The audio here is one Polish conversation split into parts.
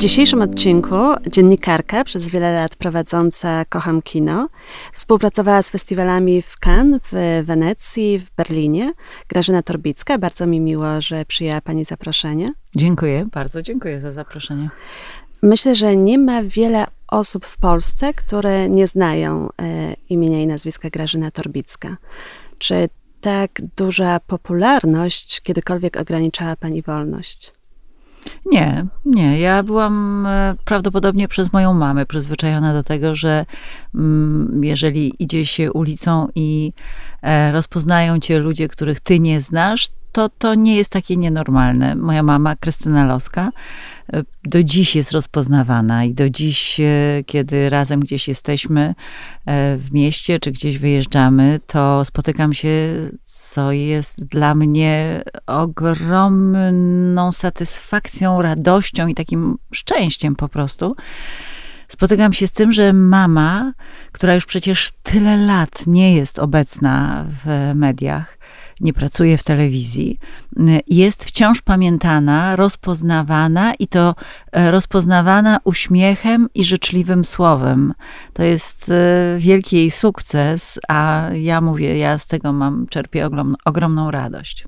dzisiejszym odcinku dziennikarka przez wiele lat prowadząca Kocham Kino współpracowała z festiwalami w Cannes, w Wenecji, w Berlinie. Grażyna Torbicka, bardzo mi miło, że przyjęła Pani zaproszenie. Dziękuję, bardzo dziękuję za zaproszenie. Myślę, że nie ma wiele osób w Polsce, które nie znają e, imienia i nazwiska Grażyna Torbicka. Czy tak duża popularność kiedykolwiek ograniczała Pani wolność? Nie, nie. Ja byłam e, prawdopodobnie przez moją mamę przyzwyczajona do tego, że mm, jeżeli idzie się ulicą i e, rozpoznają cię ludzie, których ty nie znasz, to to nie jest takie nienormalne. Moja mama, Krystyna Loska, e, do dziś jest rozpoznawana i do dziś, e, kiedy razem gdzieś jesteśmy e, w mieście, czy gdzieś wyjeżdżamy, to spotykam się, co jest dla mnie ogromną satysfakcją, radością i takim szczęściem po prostu. Spotykam się z tym, że mama, która już przecież tyle lat nie jest obecna w mediach, nie pracuje w telewizji, jest wciąż pamiętana, rozpoznawana i to e, rozpoznawana uśmiechem i życzliwym słowem. To jest e, wielki jej sukces, a ja mówię, ja z tego mam, czerpię ogromną, ogromną radość.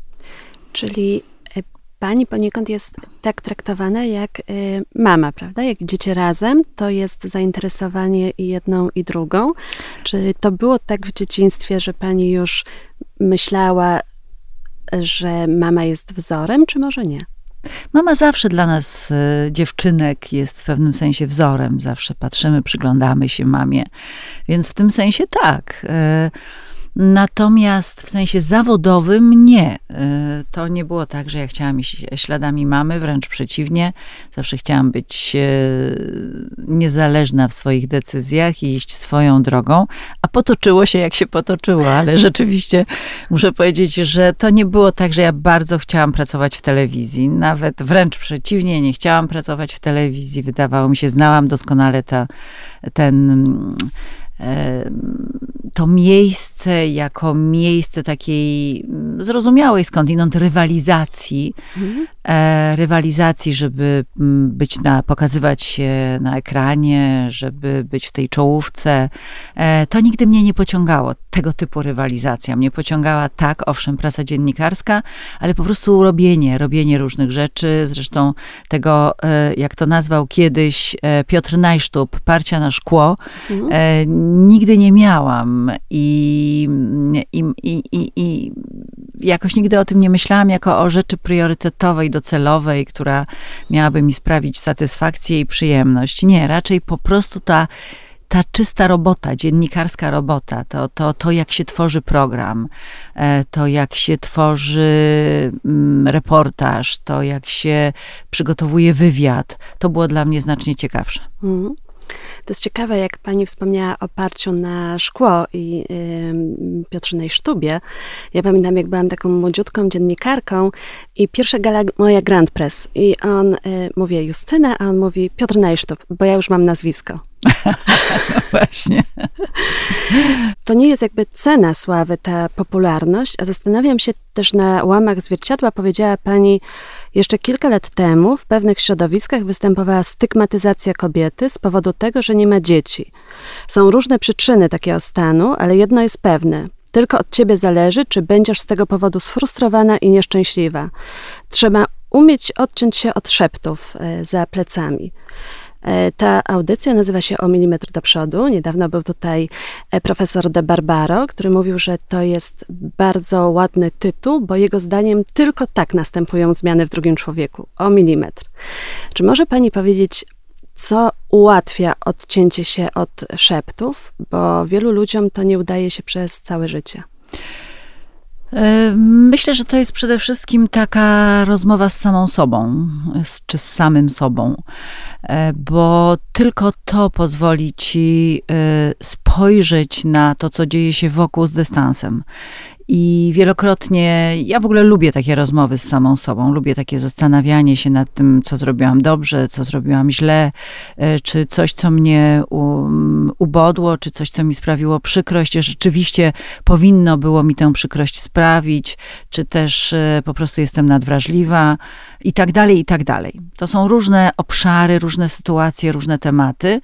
Czyli e, pani poniekąd jest tak traktowana jak mama, prawda? Jak idziecie razem, to jest zainteresowanie i jedną i drugą. Czy to było tak w dzieciństwie, że pani już myślała, że mama jest wzorem, czy może nie? Mama zawsze dla nas, e, dziewczynek, jest w pewnym sensie wzorem. Zawsze patrzymy, przyglądamy się mamie. Więc w tym sensie tak. E, Natomiast w sensie zawodowym nie. Y, to nie było tak, że ja chciałam iść śladami mamy, wręcz przeciwnie. Zawsze chciałam być y, niezależna w swoich decyzjach i iść swoją drogą, a potoczyło się jak się potoczyło, ale rzeczywiście muszę powiedzieć, że to nie było tak, że ja bardzo chciałam pracować w telewizji. Nawet wręcz przeciwnie, nie chciałam pracować w telewizji. Wydawało mi się, znałam doskonale ta, ten to miejsce jako miejsce takiej mm, zrozumiałej skądinąd rywalizacji, mhm. E, rywalizacji, żeby mm, być na, pokazywać się na ekranie, żeby być w tej czołówce, e, to nigdy mnie nie pociągało. Tego typu rywalizacja mnie pociągała tak, owszem, prasa dziennikarska, ale po prostu robienie, robienie różnych rzeczy. Zresztą tego, e, jak to nazwał kiedyś Piotr Najsztub, parcia na szkło, mhm. nigdy nie miałam i, i, i, i, i jakoś nigdy o tym nie myślałam jako o rzeczy priorytetowej, docelowej, która miałaby mi sprawić satysfakcję i przyjemność. Nie, raczej po prostu ta ta czysta robota, dziennikarska robota, to, to, to jak się tworzy program, e, to jak się tworzy mm, reportaż, to jak się przygotowuje wywiad, to było dla mnie znacznie ciekawsze. Mm. To jest ciekawe, jak pani wspomniała o parciu na szkło i y, Piotrzynej Sztubie. Ja pamiętam, jak byłam taką młodziutką dziennikarką i pierwsza gala moja Grand Press i on y, mówi Justyna, a on mówi Piotr Najsztub, bo ja już mam nazwisko. Właśnie. To nie jest jakby cena sławy, ta popularność, a zastanawiam się też na łamach zwierciadła, powiedziała pani, jeszcze kilka lat temu w pewnych środowiskach występowała stygmatyzacja kobiety z powodu tego, że nie ma dzieci. Są różne przyczyny takiego stanu, ale jedno jest pewne. Tylko od ciebie zależy, czy będziesz z tego powodu sfrustrowana i nieszczęśliwa. Trzeba umieć odciąć się od szeptów e, za plecami. E, ta audycja nazywa się O milimetr do przodu. Niedawno był tutaj e, profesor De Barbaro, który mówił, że to jest bardzo ładny tytuł, bo jego zdaniem tylko tak następują zmiany w drugim człowieku. O milimetr. Czy może pani powiedzieć, co ułatwia odcięcie się od szeptów, bo wielu ludziom to nie udaje się przez całe życie? Myślę, że to jest przede wszystkim taka rozmowa z samą sobą, czy z samym sobą, e, bo tylko to pozwoli ci e, spojrzeć na to, co dzieje się wokół z dystansem I wielokrotnie, ja w ogóle lubię takie rozmowy z samą sobą, lubię takie zastanawianie się nad tym, co zrobiłam dobrze, co zrobiłam źle, e, czy coś, co mnie ubodło, czy coś, co mi sprawiło przykrość, rzeczywiście powinno było mi tę przykrość sprawić, czy też e, po prostu jestem nadwrażliwa i tak dalej, i tak dalej. To są różne obszary, różne sytuacje, różne tematy.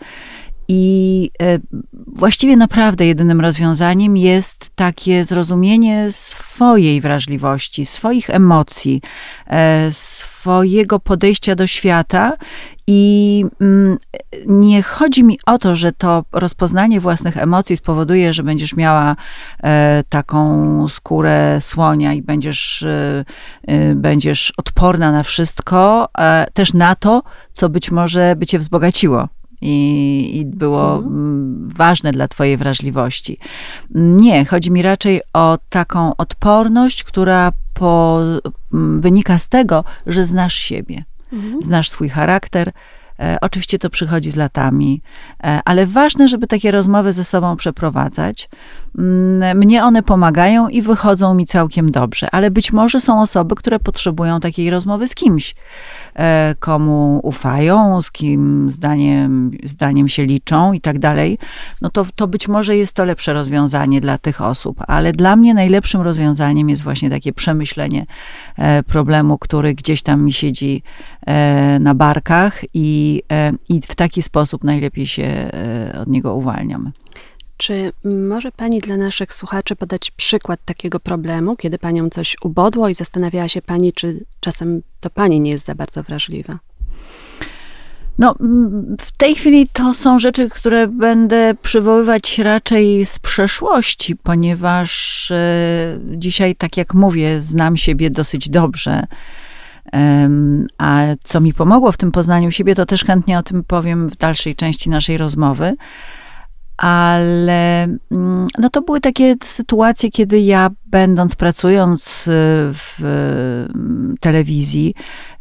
I e, właściwie naprawdę jedynym rozwiązaniem jest takie zrozumienie swojej wrażliwości, swoich emocji, e, swojego podejścia do świata. I mm, nie chodzi mi o to, że to rozpoznanie własnych emocji spowoduje, że będziesz miała e, taką skórę słonia i będziesz, będziesz odporna na wszystko, też na to, co być może by cię wzbogaciło i, i było mhm. ważne dla Twojej wrażliwości. Nie, chodzi mi raczej o taką odporność, która po, wynika z tego, że znasz siebie, mhm. znasz swój charakter. E, oczywiście to przychodzi z latami, e, ale ważne, żeby takie rozmowy ze sobą przeprowadzać. Mm, mnie one pomagają i wychodzą mi całkiem dobrze, ale być może są osoby, które potrzebują takiej rozmowy z kimś. E, komu ufają, z kim zdaniem, zdaniem się liczą i tak dalej, no to, to być może jest to lepsze rozwiązanie dla tych osób. Ale dla mnie najlepszym rozwiązaniem jest właśnie takie przemyślenie problemu, który gdzieś tam mi siedzi na barkach i, i w taki sposób najlepiej się od niego uwalniam. Czy może Pani dla naszych słuchaczy podać przykład takiego problemu, kiedy Panią coś ubodło i zastanawiała się Pani, czy czasem to Pani nie jest za bardzo wrażliwa? No, w tej chwili to są rzeczy, które będę przywoływać raczej z przeszłości, ponieważ e, dzisiaj, tak jak mówię, znam siebie dosyć dobrze. A co mi pomogło w tym poznaniu siebie, to też chętnie o tym powiem w dalszej części naszej rozmowy. Ale mm, no to były takie sytuacje, kiedy ja będąc, pracując y, w mm, telewizji,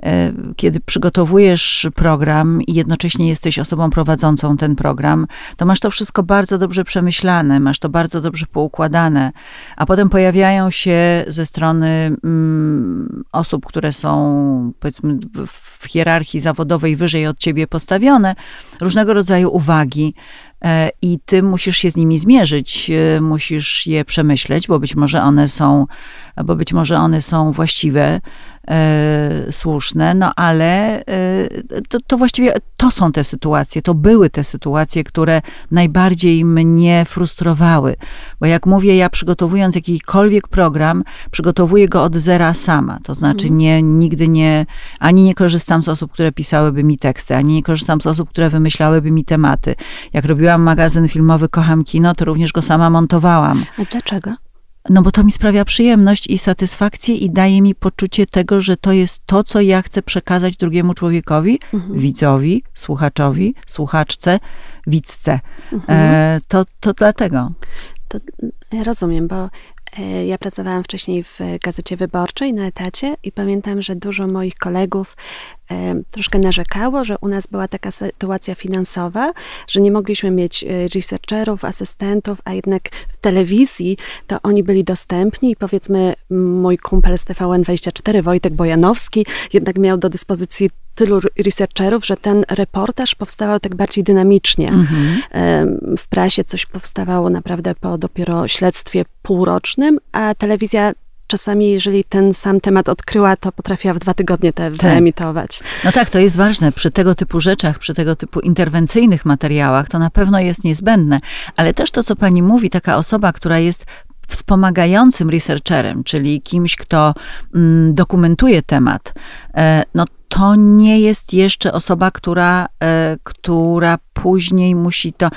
y, kiedy przygotowujesz program i jednocześnie jesteś osobą prowadzącą ten program, to masz to wszystko bardzo dobrze przemyślane, masz to bardzo dobrze poukładane, a potem pojawiają się ze strony mm, osób, które są powiedzmy w hierarchii zawodowej wyżej od ciebie postawione, różnego rodzaju uwagi, e, i ty musisz się z nimi zmierzyć, e, musisz je przemyśleć, bo być może one są, bo być może one są właściwe, e, słuszne, no ale e, to, to, właściwie to są te sytuacje, to były te sytuacje, które najbardziej mnie frustrowały. Bo jak mówię, ja przygotowując jakikolwiek program, przygotowuję go od zera sama. To znaczy mhm. nie, nigdy nie, ani nie korzystam z osób, które pisałyby mi teksty, ani nie korzystam z osób, które wymyślałyby mi tematy. Jak robiłam magazyn filmowy Kocham Kino, to również go sama montowałam. A dlaczego? No bo to mi sprawia przyjemność i satysfakcję i daje mi poczucie tego, że to jest to, co ja chcę przekazać drugiemu człowiekowi, mhm. widzowi, słuchaczowi, słuchaczce, widzce. Mhm. E, to, to dlatego. To rozumiem, bo e, ja pracowałam wcześniej w Gazecie Wyborczej na etacie i pamiętam, że dużo moich kolegów troszkę narzekało, że u nas była taka sytuacja finansowa, że nie mogliśmy mieć e, researcherów, asystentów, a jednak w telewizji to oni byli dostępni i powiedzmy mój kumpel z TVN24, Wojtek Bojanowski, jednak miał do dyspozycji tylu researcherów, że ten reportaż powstawał tak bardziej dynamicznie. Mhm. W prasie coś powstawało naprawdę po dopiero śledztwie półrocznym, a telewizja czasami, jeżeli ten sam temat odkryła, to potrafiła w dwa tygodnie te tak. wyemitować. No tak, to jest ważne. Przy tego typu rzeczach, przy tego typu interwencyjnych materiałach, to na pewno jest niezbędne. Ale też to, co pani mówi, taka osoba, która jest wspomagającym researcherem, czyli kimś, kto mm, dokumentuje temat, e, no to nie jest jeszcze osoba, która, e, która później musi to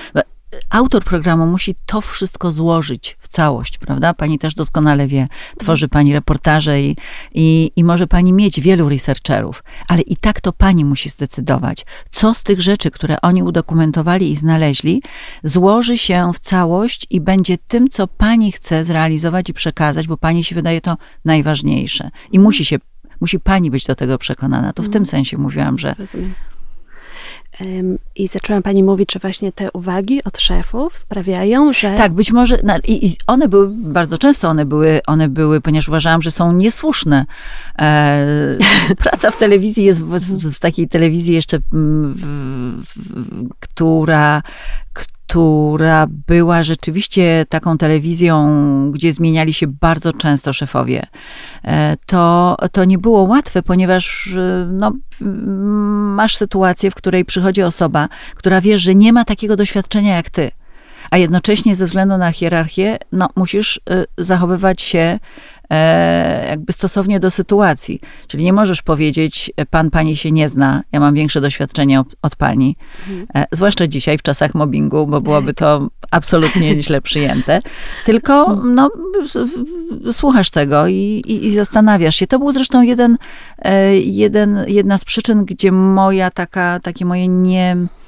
autor programu musi to wszystko złożyć całość, prawda? Pani też doskonale wie, tworzy pani reportaże i, i, i może pani mieć wielu researcherów, ale i tak to pani musi zdecydować, co z tych rzeczy, które oni udokumentowali i znaleźli, złoży się w całość i będzie tym, co pani chce zrealizować i przekazać, bo pani się wydaje to najważniejsze. I musi się, musi pani być do tego przekonana. To w tym mhm. sensie mówiłam, że. Rozumiem. I zaczęła pani mówić, że właśnie te uwagi od szefów sprawiają, że. Tak, być może. No, i, i, one były, bardzo często one były, one były, ponieważ uważałam, że są niesłuszne. E, praca w telewizji jest w, w, w takiej telewizji jeszcze, w, która która była rzeczywiście taką telewizją, gdzie zmieniali się bardzo często szefowie, e, to, to nie było łatwe, ponieważ e, no, masz sytuację, w której przychodzi osoba, która wie, że nie ma takiego doświadczenia jak ty a jednocześnie ze względu na hierarchię, no, musisz e, zachowywać się jakby stosownie do sytuacji. Czyli nie możesz powiedzieć, pan, pani się nie zna, ja mam większe doświadczenie od pani. Mhm. E, zwłaszcza dzisiaj, w czasach mobbingu, bo byłoby to absolutnie źle przyjęte. Tylko mhm. no, słuchasz tego i, i, i zastanawiasz się. To był zresztą jeden, e, jeden, jedna z przyczyn, gdzie moja taka, takie moje nie E, tak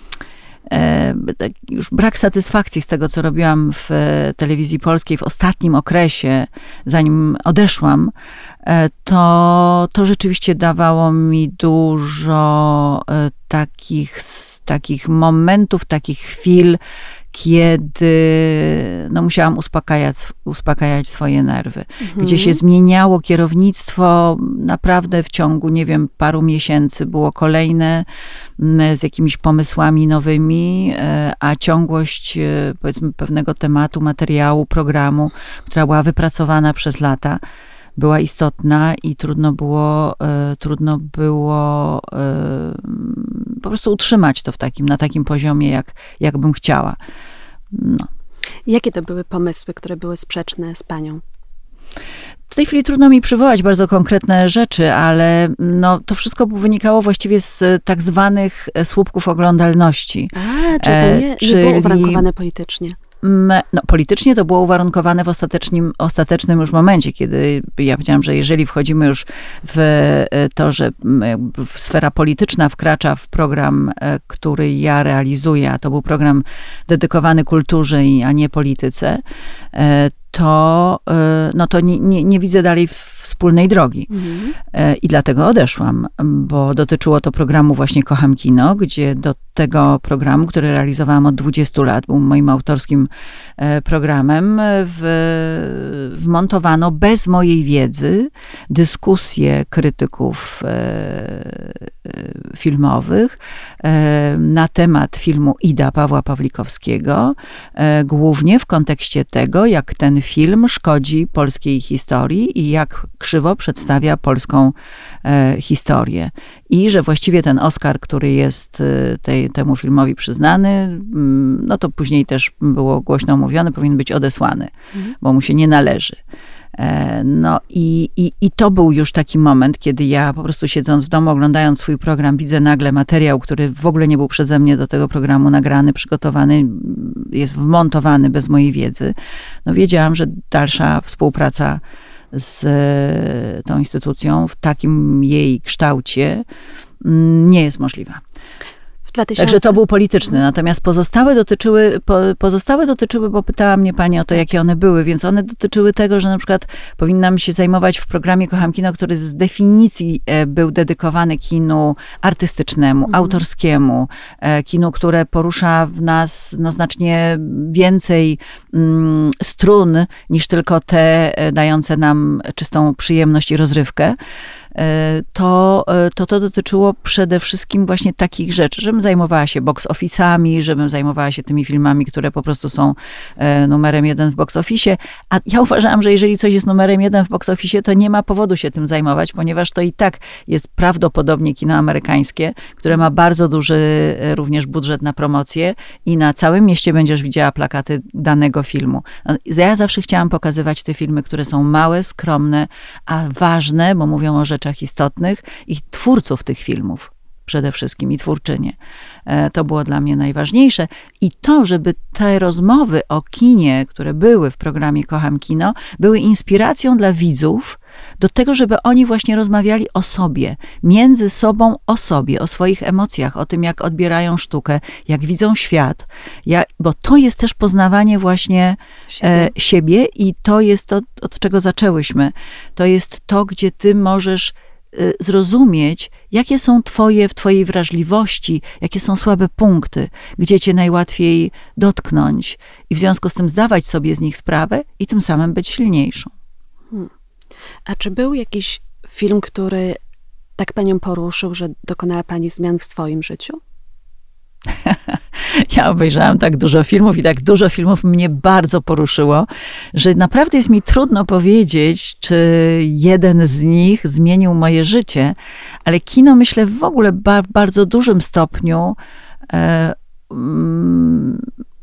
już brak satysfakcji z tego, co robiłam w e, telewizji polskiej w ostatnim okresie, zanim odeszłam, e, to, to rzeczywiście dawało mi dużo takich, takich momentów, takich chwil, kiedy no, musiałam uspokajać, uspokajać swoje nerwy, mhm. gdzie się zmieniało kierownictwo naprawdę w ciągu, nie wiem, paru miesięcy było kolejne z jakimiś pomysłami nowymi, e, a ciągłość e, powiedzmy pewnego tematu, materiału, programu, która była wypracowana przez lata, była istotna i trudno było, e, trudno było po prostu utrzymać to w takim, na takim poziomie, jak, jak bym chciała. No. Jakie to były pomysły, które były sprzeczne z panią? W tej chwili trudno mi przywołać bardzo konkretne rzeczy, ale no, to wszystko wynikało właściwie z tak zwanych słupków oglądalności. A, czy to nie, nie było uwarunkowane politycznie? No, politycznie to było uwarunkowane w ostatecznym, ostatecznym już momencie, kiedy ja powiedziałam, że jeżeli wchodzimy już w e, to, że sfera polityczna wkracza w program, e, który ja realizuję, a to był program dedykowany kulturze, a nie polityce, e, to, no to nie, nie, nie widzę dalej wspólnej drogi. Mhm. I dlatego odeszłam, bo dotyczyło to programu właśnie Kocham Kino, gdzie do tego programu, który realizowałam od 20 lat, był moim autorskim e, programem, w, wmontowano bez mojej wiedzy dyskusje krytyków e, e, filmowych na temat filmu Ida Pawła Pawlikowskiego, głównie w kontekście tego, jak ten film szkodzi polskiej historii i jak krzywo przedstawia polską historię. I że właściwie ten Oscar, który jest tej temu filmowi przyznany, mm, no to później też było głośno mówione, powinien być odesłany, mhm. bo mu się nie należy. E, no i, i, i to był już taki moment, kiedy ja po prostu siedząc w domu, oglądając swój program, widzę nagle materiał, który w ogóle nie był przeze mnie do tego programu nagrany, przygotowany, jest wmontowany bez mojej wiedzy. No wiedziałam, że dalsza współpraca z e, tą instytucją w takim jej kształcie mm, nie jest możliwa. 2000. Także to był polityczny. Natomiast pozostałe dotyczyły, po, pozostałe dotyczyły, bo pytała mnie pani o to, jakie one były, więc one dotyczyły tego, że na przykład powinnam się zajmować w programie Kocham Kino, który z definicji e, był dedykowany kinu artystycznemu, mhm. autorskiemu, e, kinu, które porusza w nas no, znacznie więcej mm, strun niż tylko te e, dające nam czystą przyjemność i rozrywkę. E, to, e, to to dotyczyło przede wszystkim właśnie takich rzeczy, żebym zajmowała się box office'ami, żebym zajmowała się tymi filmami, które po prostu są e, numerem jeden w box office. A ja uważałam, że jeżeli coś jest numerem jeden w box office, to nie ma powodu się tym zajmować, ponieważ to i tak jest prawdopodobnie kino amerykańskie, które ma bardzo duży również budżet na promocję i na całym mieście będziesz widziała plakaty danego filmu. Ja zawsze chciałam pokazywać te filmy, które są małe, skromne, a ważne, bo mówią o rzeczach rzeczach istotnych i twórców tych filmów przede wszystkim i twórczynie. E, to było dla mnie najważniejsze. I to, żeby te rozmowy o kinie, które były w programie Kocham Kino, były inspiracją dla widzów do tego, żeby oni właśnie rozmawiali o sobie, między sobą o sobie, o swoich emocjach, o tym, jak odbierają sztukę, jak widzą świat. Ja, bo to jest też poznawanie właśnie siebie, e, siebie i to jest to, od czego zaczęłyśmy. To jest to, gdzie ty możesz y, zrozumieć, jakie są twoje, w twojej wrażliwości, jakie są słabe punkty, gdzie cię najłatwiej dotknąć i w związku z tym zdawać sobie z nich sprawę i tym samym być silniejszą. Hmm. A czy był jakiś film, który tak panią poruszył, że dokonała pani zmian w swoim życiu? ja obejrzałam tak dużo filmów i tak dużo filmów mnie bardzo poruszyło, że naprawdę jest mi trudno powiedzieć, czy jeden z nich zmienił moje życie, ale kino myślę w ogóle w bardzo dużym stopniu e, mm,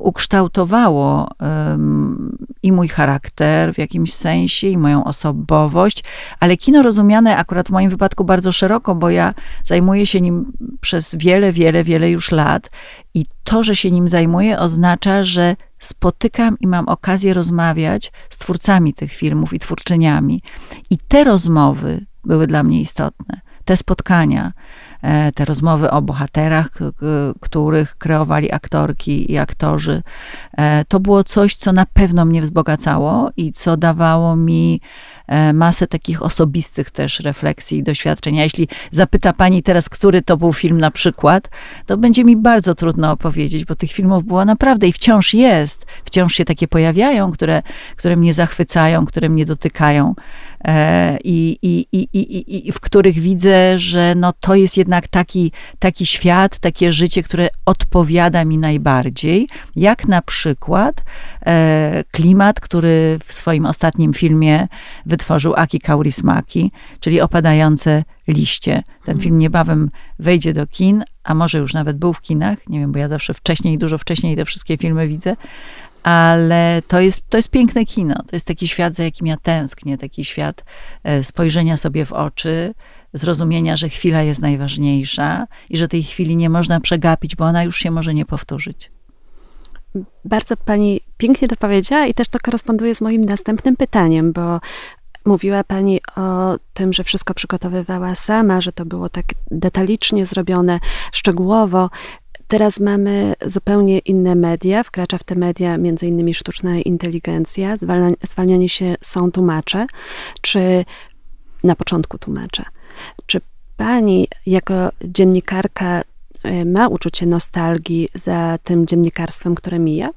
ukształtowało um, i mój charakter w jakimś sensie, i moją osobowość, ale kino rozumiane akurat w moim wypadku bardzo szeroko, bo ja zajmuję się nim przez wiele, wiele, wiele już lat i to, że się nim zajmuję, oznacza, że spotykam i mam okazję rozmawiać z twórcami tych filmów i twórczyniami. I te rozmowy były dla mnie istotne. Te spotkania, te rozmowy o bohaterach, których kreowali aktorki i aktorzy. E, to było coś, co na pewno mnie wzbogacało i co dawało mi e, masę takich osobistych też refleksji i doświadczeń. A jeśli zapyta pani teraz, który to był film na przykład, to będzie mi bardzo trudno opowiedzieć, bo tych filmów było naprawdę i wciąż jest, wciąż się takie pojawiają, które, które mnie zachwycają, które mnie dotykają. E, i, i, i, i, i w których widzę, że no to jest jednak taki, taki świat, takie życie, które odpowiada mi najbardziej, jak na przykład e, klimat, który w swoim ostatnim filmie wytworzył Aki Kaurismaki, czyli opadające liście. Ten film niebawem wejdzie do kin, a może już nawet był w kinach, nie wiem, bo ja zawsze wcześniej, dużo wcześniej te wszystkie filmy widzę, ale to jest, to jest piękne kino. To jest taki świat, za jakim ja tęsknię, taki świat e, spojrzenia sobie w oczy, zrozumienia, że chwila jest najważniejsza i że tej chwili nie można przegapić, bo ona już się może nie powtórzyć. Bardzo pani pięknie to powiedziała i też to koresponduje z moim następnym pytaniem, bo Mówiła Pani o tym, że wszystko przygotowywała sama, że to było tak detalicznie zrobione, szczegółowo. Teraz mamy zupełnie inne media, wkracza w te media między innymi sztuczna inteligencja, zwalnianie się są tłumacze, czy na początku tłumacze. Czy pani jako dziennikarka y, ma uczucie nostalgii za tym dziennikarstwem, które mija?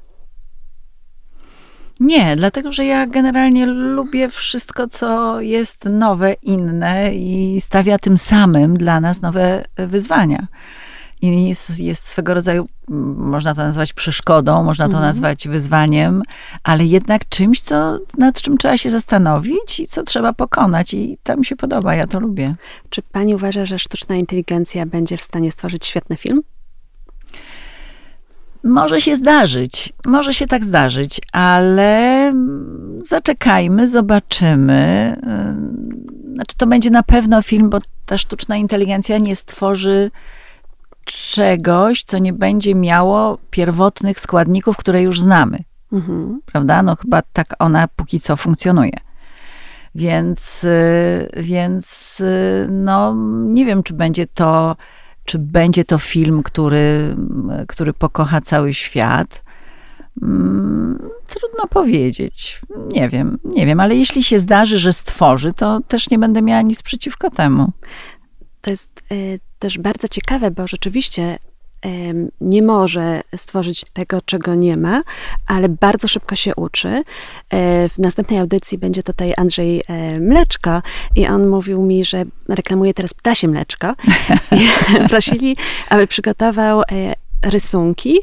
Nie, dlatego że ja generalnie lubię wszystko, co jest nowe, inne i stawia tym samym dla nas nowe wyzwania i jest, jest swego rodzaju, można to nazwać przeszkodą, można to mhm. nazwać wyzwaniem, ale jednak czymś, co, nad czym trzeba się zastanowić i co trzeba pokonać. I to mi się podoba, ja to lubię. Czy pani uważa, że sztuczna inteligencja będzie w stanie stworzyć świetny film? Może się zdarzyć, może się tak zdarzyć, ale zaczekajmy, zobaczymy. Znaczy, to będzie na pewno film, bo ta sztuczna inteligencja nie stworzy czegoś, co nie będzie miało pierwotnych składników, które już znamy. Mhm. Prawda? No chyba tak ona póki co funkcjonuje. Więc, y, więc y, no, nie wiem, czy będzie to, czy będzie to film, który, który pokocha cały świat. Mm, trudno powiedzieć. Nie wiem, nie wiem, ale jeśli się zdarzy, że stworzy, to też nie będę miała nic przeciwko temu. To jest y, też bardzo ciekawe, bo rzeczywiście nie może stworzyć tego, czego nie ma, ale bardzo szybko się uczy. E, w następnej audycji będzie tutaj Andrzej e, Mleczko i on mówił mi, że reklamuje teraz ptasie mleczko. I prosili, aby przygotował e, rysunki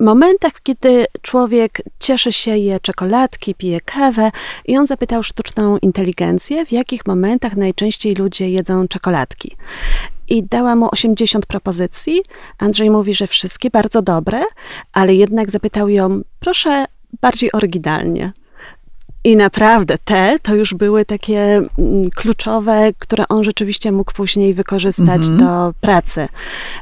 momentach, kiedy człowiek cieszy się, je czekoladki, pije kawę i on zapytał sztuczną inteligencję, w jakich momentach najczęściej ludzie jedzą czekoladki. I dała mu 80 propozycji. Andrzej mówi, że wszystkie bardzo dobre, ale jednak zapytał ją, proszę bardziej oryginalnie. I naprawdę te to już były takie mm, kluczowe, które on rzeczywiście mógł później wykorzystać mm -hmm. do pracy.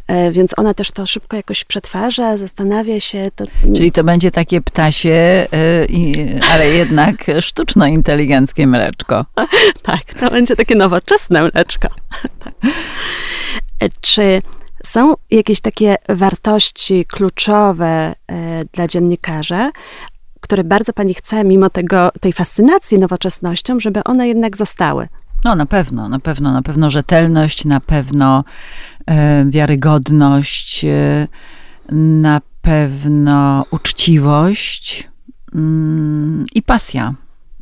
E, więc ona też to szybko jakoś przetwarza, zastanawia się. To... Czyli to będzie takie ptasie, y, ale jednak sztuczno-inteligenckie mleczko. tak, to będzie takie nowoczesne mleczko. E, czy są jakieś takie wartości kluczowe e, dla dziennikarza, które bardzo pani chce, mimo tego, tej fascynacji nowoczesnością, żeby one jednak zostały? No na pewno, na pewno, na pewno rzetelność, na pewno e, wiarygodność, e, na pewno uczciwość mm, i pasja.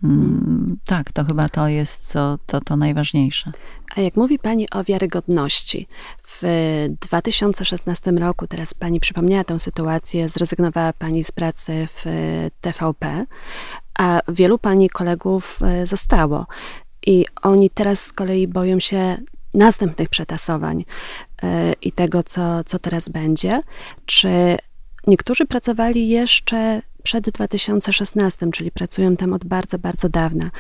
Mm, tak, to chyba to jest co, to, to najważniejsze. A jak mówi Pani o wiarygodności, w 2016 roku, teraz Pani przypomniała tę sytuację, zrezygnowała Pani z pracy w TVP, a wielu Pani kolegów e, zostało. I oni teraz z kolei boją się następnych przetasowań e, i tego, co, co teraz będzie. Czy niektórzy pracowali jeszcze przed 2016, czyli pracują tam od bardzo, bardzo dawna.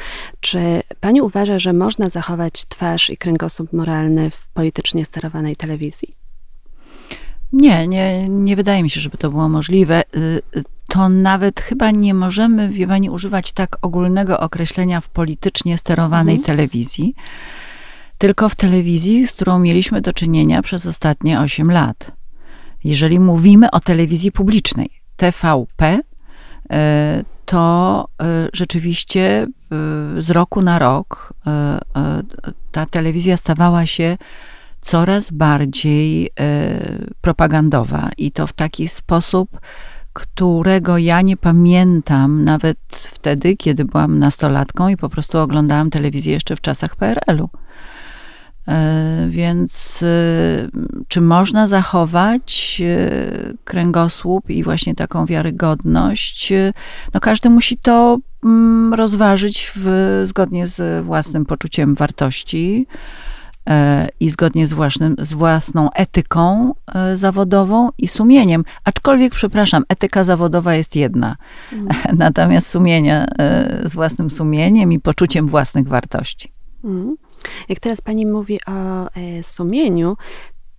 Czy pani uważa, że można zachować twarz i kręgosłup moralny w politycznie sterowanej telewizji? Nie, nie, nie wydaje mi się, żeby to było możliwe. Y, y, to nawet chyba nie możemy, wie pani, używać tak ogólnego określenia w politycznie sterowanej mhm. telewizji, tylko w telewizji, z którą mieliśmy do czynienia przez ostatnie 8 lat. Jeżeli mówimy o telewizji publicznej, TVP, to e, rzeczywiście e, z roku na rok ta telewizja stawała się coraz bardziej propagandowa i to w taki sposób, którego ja nie pamiętam nawet wtedy, kiedy byłam nastolatką i po prostu oglądałam telewizję jeszcze w czasach PRL-u. E, więc e, czy można zachować e, kręgosłup i właśnie taką wiarygodność? No każdy musi to mm, rozważyć w, zgodnie z własnym poczuciem wartości i zgodnie z, własnym, z własną etyką zawodową i sumieniem. Aczkolwiek, przepraszam, etyka zawodowa jest jedna, mm. natomiast sumienie z własnym sumieniem i poczuciem własnych wartości. Mm. Jak teraz pani mówi o e, sumieniu,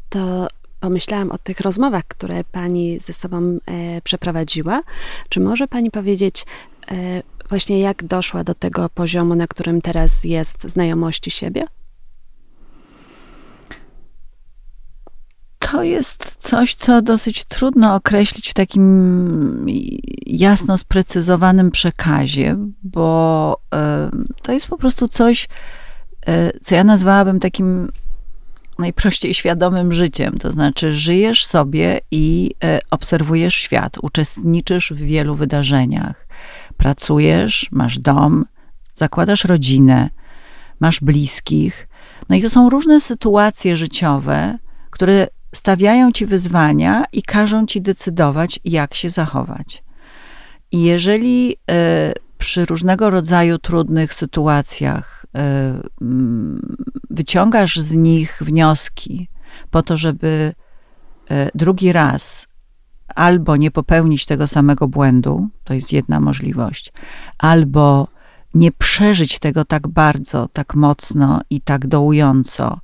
to pomyślałam o tych rozmowach, które pani ze sobą e, przeprowadziła. Czy może pani powiedzieć e, właśnie, jak doszła do tego poziomu, na którym teraz jest znajomości siebie? to jest coś, co dosyć trudno określić w takim jasno sprecyzowanym przekazie, bo to jest po prostu coś, co ja nazwałabym takim najprościej świadomym życiem. To znaczy, żyjesz sobie i e, obserwujesz świat, uczestniczysz w wielu wydarzeniach, pracujesz, masz dom, zakładasz rodzinę, masz bliskich. No i to są różne sytuacje życiowe, które stawiają ci wyzwania i każą ci decydować, jak się zachować. I jeżeli y, przy różnego rodzaju trudnych sytuacjach E, mm, wyciągasz z nich wnioski po to, żeby e, drugi raz albo nie popełnić tego samego błędu, to jest jedna możliwość, albo nie przeżyć tego tak bardzo, tak mocno i tak dołująco,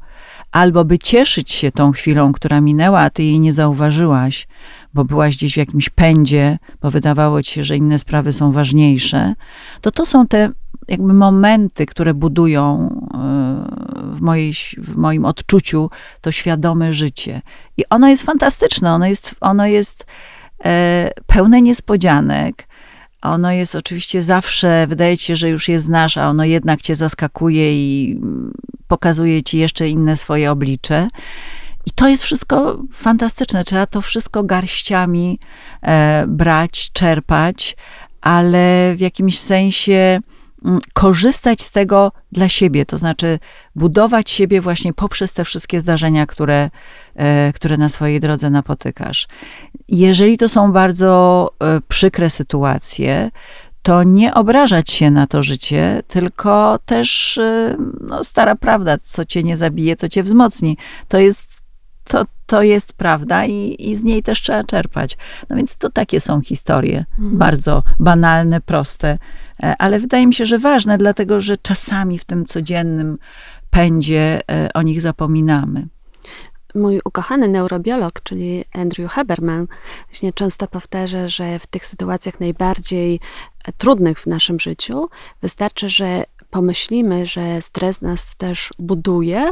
albo by cieszyć się tą chwilą, która minęła, a ty jej nie zauważyłaś, bo byłaś gdzieś w jakimś pędzie, bo wydawało ci się, że inne sprawy są ważniejsze, to to są te jakby momenty, które budują e, w, mojej, w moim odczuciu to świadome życie. I ono jest fantastyczne, ono jest, ono jest e, pełne niespodzianek. Ono jest oczywiście zawsze, wydaje ci się, że już je znasz, a ono jednak cię zaskakuje i pokazuje ci jeszcze inne swoje oblicze. I to jest wszystko fantastyczne. Trzeba to wszystko garściami e, brać, czerpać, ale w jakimś sensie Mm, korzystać z tego dla siebie, to znaczy budować siebie właśnie poprzez te wszystkie zdarzenia, które, e, które na swojej drodze napotykasz. Jeżeli to są bardzo e, przykre sytuacje, to nie obrażać się na to życie, tylko też e, no, stara prawda, co cię nie zabije, to cię wzmocni. To jest, to, to jest prawda i, i z niej też trzeba czerpać. No więc to takie są historie, mhm. bardzo banalne, proste, E, ale wydaje mi się, że ważne, dlatego że czasami w tym codziennym pędzie e, o nich zapominamy. Mój ukochany neurobiolog, czyli Andrew Haberman, właśnie często powtarza, że w tych sytuacjach najbardziej e, trudnych w naszym życiu wystarczy, że pomyślimy, że stres nas też buduje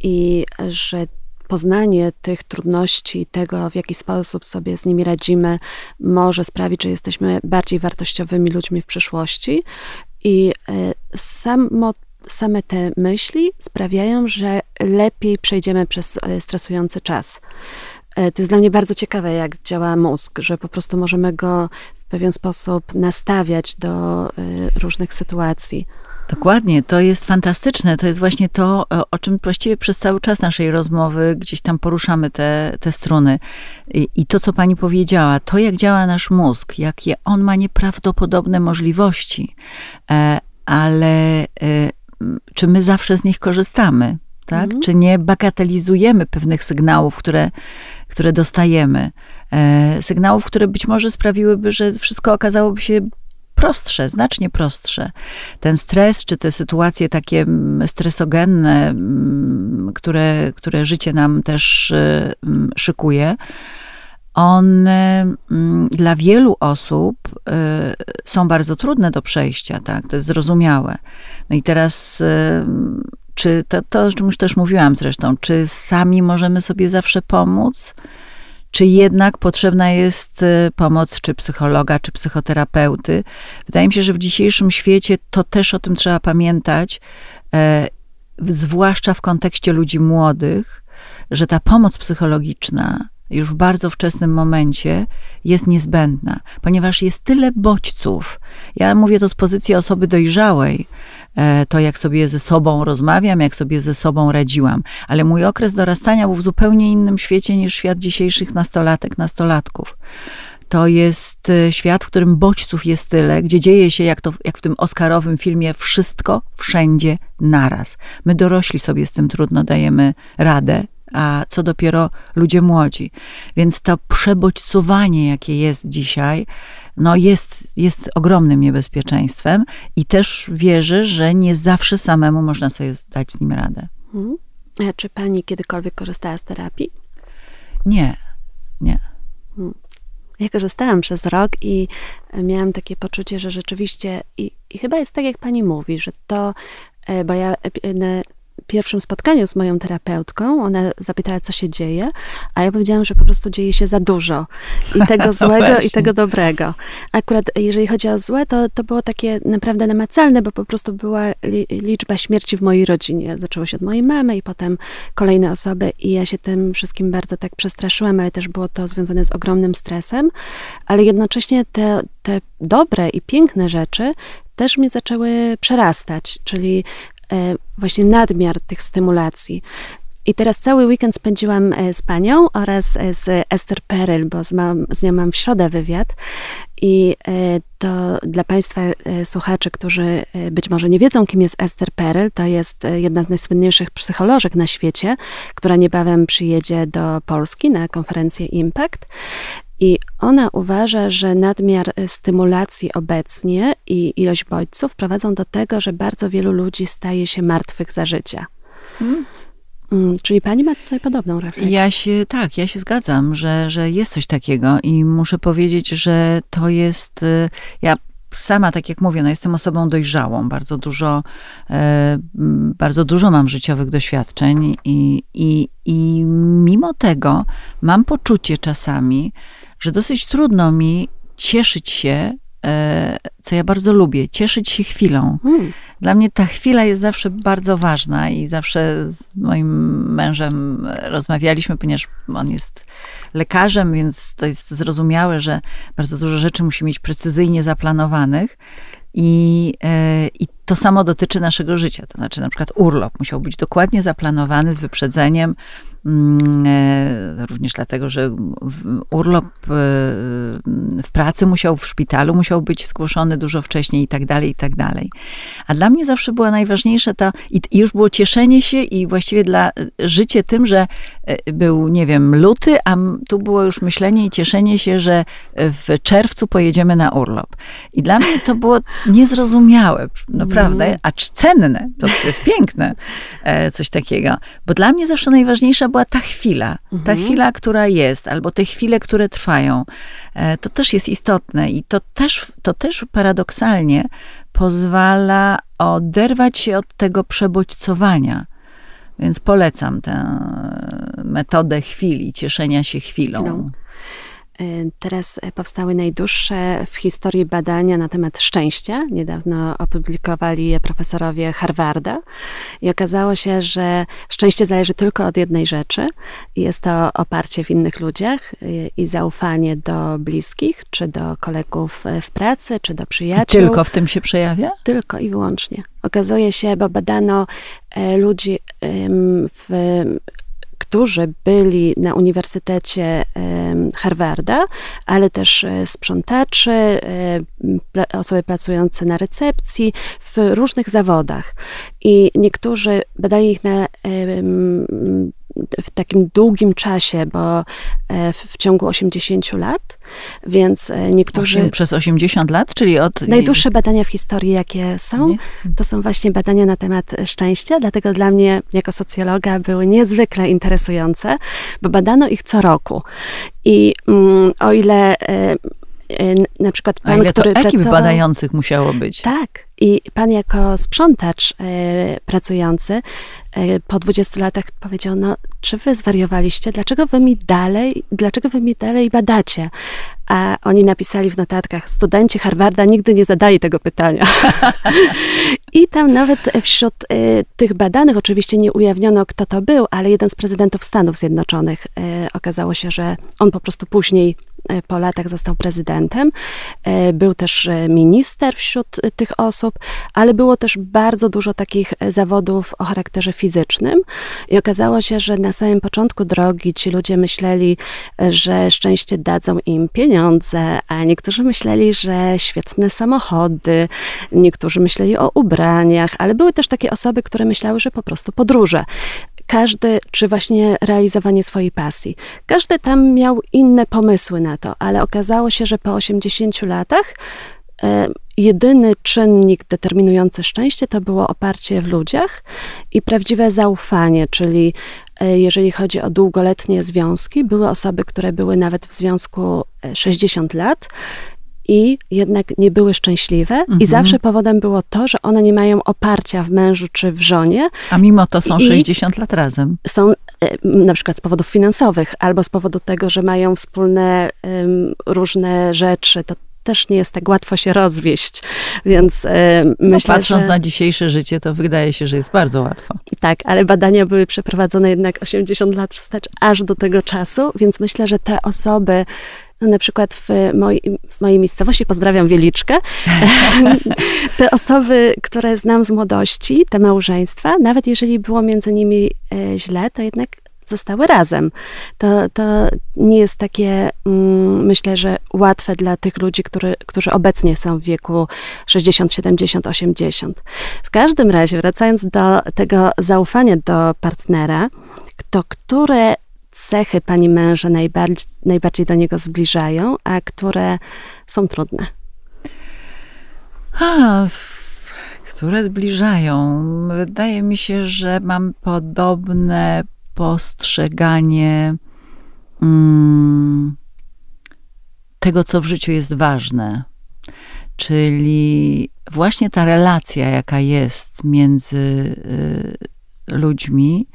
i że poznanie tych trudności, tego w jaki sposób sobie z nimi radzimy, może sprawić, że jesteśmy bardziej wartościowymi ludźmi w przyszłości. I e, samo same te myśli sprawiają, że lepiej przejdziemy przez e, stresujący czas. E, to jest dla mnie bardzo ciekawe, jak działa mózg, że po prostu możemy go w pewien sposób nastawiać do różnych sytuacji. Dokładnie, to jest fantastyczne. To jest właśnie to, o czym właściwie przez cały czas naszej rozmowy gdzieś tam poruszamy te, te struny. I, I, to, co pani powiedziała, to jak działa nasz mózg, jakie on ma nieprawdopodobne możliwości, e, ale e, czy my zawsze z nich korzystamy? Tak? Mhm. Czy nie bagatelizujemy pewnych sygnałów, które, które dostajemy? E, sygnałów, które być może sprawiłyby, że wszystko okazałoby się prostsze, znacznie prostsze. Ten stres, czy te sytuacje takie mm, stresogenne, mm, które, które życie nam też y, mm, szykuje, one dla wielu osób y, są bardzo trudne do przejścia, tak? To jest zrozumiałe. No i teraz, y, czy to, to, o czym już też mówiłam zresztą, czy sami możemy sobie zawsze pomóc? Czy jednak potrzebna jest y, pomoc czy psychologa, czy psychoterapeuty. Wydaje mi się, że w dzisiejszym świecie to też o tym trzeba pamiętać, e, zwłaszcza w kontekście ludzi młodych, że ta pomoc psychologiczna już w bardzo wczesnym momencie jest niezbędna, ponieważ jest tyle bodźców. Ja mówię to z pozycji osoby dojrzałej, E, to, jak sobie ze sobą rozmawiam, jak sobie ze sobą radziłam. Ale mój okres dorastania był w zupełnie innym świecie niż świat dzisiejszych nastolatek, nastolatków. To jest e, świat, w którym bodźców jest tyle, gdzie dzieje się, jak, to, jak w tym oscarowym filmie, wszystko wszędzie naraz. My dorośli sobie z tym trudno dajemy radę, a co dopiero ludzie młodzi. Więc to przebodźcowanie, jakie jest dzisiaj, no jest, jest ogromnym niebezpieczeństwem i też wierzę, że nie zawsze samemu można sobie zdać z nim radę. Hmm. A czy pani kiedykolwiek korzystała z terapii? Nie, nie. Hmm. Ja korzystałam przez rok i miałam takie poczucie, że rzeczywiście, i, i chyba jest tak, jak pani mówi, że to, e, bo ja e, pierwszym spotkaniu z moją terapeutką, ona zapytała, co się dzieje, a ja powiedziałam, że po prostu dzieje się za dużo. I tego złego, i tego dobrego. Akurat jeżeli chodzi o złe, to, to było takie naprawdę namacalne, bo po prostu była li, liczba śmierci w mojej rodzinie. Zaczęło się od mojej mamy i potem kolejne osoby i ja się tym wszystkim bardzo tak przestraszyłam, ale też było to związane z ogromnym stresem, ale jednocześnie te, te dobre i piękne rzeczy też mnie zaczęły przerastać, czyli właśnie nadmiar tych stymulacji. I teraz cały weekend spędziłam e, z panią oraz e, z Esther Peryl, bo z, mam, z nią mam w środę wywiad. I to dla Państwa słuchaczy, którzy być może nie wiedzą, kim jest Esther Peryl, to jest jedna z najsłynniejszych psycholożek na świecie, która niebawem przyjedzie do Polski na konferencję Impact. I ona uważa, że nadmiar y, stymulacji obecnie i ilość bodźców prowadzą do tego, że bardzo wielu ludzi staje się martwych za życia. Hmm. Mm, czyli pani ma tutaj podobną refleksję? Ja się, tak, ja się zgadzam, że, że jest coś takiego i muszę powiedzieć, że to jest, y, ja sama, tak jak mówię, no jestem osobą dojrzałą, bardzo dużo, e, bardzo dużo mam życiowych doświadczeń i, i, i mimo tego mam poczucie czasami, że dosyć trudno mi cieszyć się, e, co ja bardzo lubię, cieszyć się chwilą. Hmm. Dla mnie ta chwila jest zawsze bardzo ważna i zawsze z moim mężem rozmawialiśmy, ponieważ on jest lekarzem, więc to jest zrozumiałe, że bardzo dużo rzeczy musi mieć precyzyjnie zaplanowanych. I, e, I to samo dotyczy naszego życia. To znaczy, na przykład urlop musiał być dokładnie zaplanowany z wyprzedzeniem, również dlatego, że urlop e, w pracy musiał, w szpitalu musiał być zgłoszony dużo wcześniej i tak dalej, i tak dalej. A dla mnie zawsze była najważniejsza ta, i już było cieszenie się i właściwie dla życie tym, że e, był, nie wiem, luty, a tu było już myślenie i cieszenie się, że w czerwcu pojedziemy na urlop. I dla mnie to było niezrozumiałe, naprawdę, mhm. a cenne, to, to jest piękne, coś takiego. Bo dla mnie zawsze najważniejsza była ta chwila, mhm. ta chwila, która jest, albo te chwile, które trwają. E, to też jest istotne i to też, to też paradoksalnie pozwala oderwać się od tego przebodźcowania. Więc polecam tę metodę chwili, cieszenia się chwilą. No. Teraz powstały najdłuższe w historii badania na temat szczęścia. Niedawno opublikowali je profesorowie Harvarda i okazało się, że szczęście zależy tylko od jednej rzeczy. Jest to oparcie w innych ludziach i zaufanie do bliskich, czy do kolegów w pracy, czy do przyjaciół. I tylko w tym się przejawia? Tylko i wyłącznie. Okazuje się, bo badano e, ludzi w którzy byli na Uniwersytecie Harvarda, ale też e, sprzątaczy, osoby pracujące na recepcji w różnych zawodach. I niektórzy badali ich na w takim długim czasie, bo e, w, ciągu 80 lat, więc e, niektórzy... 8, przez 80 lat, czyli od... Najdłuższe badania w historii, jakie są, to są właśnie badania na temat szczęścia, dlatego dla mnie, jako socjologa, były niezwykle interesujące, bo badano ich co roku. I mm, o ile e, na przykład pan, A ile który to ekip pracował, badających musiało być? Tak. I pan jako sprzątacz pracujący E, po 20 latach powiedział, no czy wy zwariowaliście, dlaczego wy mi dalej, dlaczego wy mi dalej badacie? A oni napisali w notatkach, studenci Harvarda nigdy nie zadali tego pytania. I tam nawet wśród y, tych badanych, oczywiście nie ujawniono, kto to był, ale jeden z prezydentów Stanów Zjednoczonych y, okazało się, że on po prostu później po latach został prezydentem. Był też minister wśród tych osób, ale było też bardzo dużo takich zawodów o charakterze fizycznym. I okazało się, że na samym początku drogi ci ludzie myśleli, że szczęście dadzą im pieniądze, pieniądze, a niektórzy myśleli, że świetne samochody, niektórzy myśleli o ubraniach, ale były też takie osoby, które myślały, że po prostu podróże każdy, czy właśnie realizowanie swojej pasji. Każdy tam miał inne pomysły na to, ale okazało się, że po 80 latach e, jedyny czynnik determinujący szczęście to było oparcie w ludziach i prawdziwe zaufanie, czyli E, jeżeli chodzi o długoletnie związki, były osoby, które były nawet w związku 60 e, lat i jednak nie były szczęśliwe. Mhm. I zawsze powodem było to, że one nie mają oparcia w mężu czy w żonie. A mimo to są 60 lat razem. Są e, na przykład z powodów finansowych, albo z powodu tego, że mają wspólne różne rzeczy. To też nie jest tak łatwo się rozwieść, więc e, no, myślę, patrząc że... na dzisiejsze życie, to wydaje się, że jest bardzo łatwo. Tak, ale badania były przeprowadzone jednak 80 lat wstecz, aż do tego czasu, więc myślę, że te osoby, no na przykład w mojej, w mojej miejscowości, pozdrawiam Wieliczkę, te osoby, które znam z młodości, te małżeństwa, nawet jeżeli było między nimi e, źle, to jednak zostały razem. To, to nie jest takie, mm, myślę, że łatwe dla tych ludzi, który, którzy obecnie są w wieku 60, 70, 80. W każdym razie, wracając do tego zaufania do partnera, to które cechy pani męża najbardziej, najbardziej do niego zbliżają, a które są trudne? A, które zbliżają. Wydaje mi się, że mam podobne postrzeganie mm, tego, co w życiu jest ważne. Czyli właśnie ta relacja, jaka jest między y, ludźmi,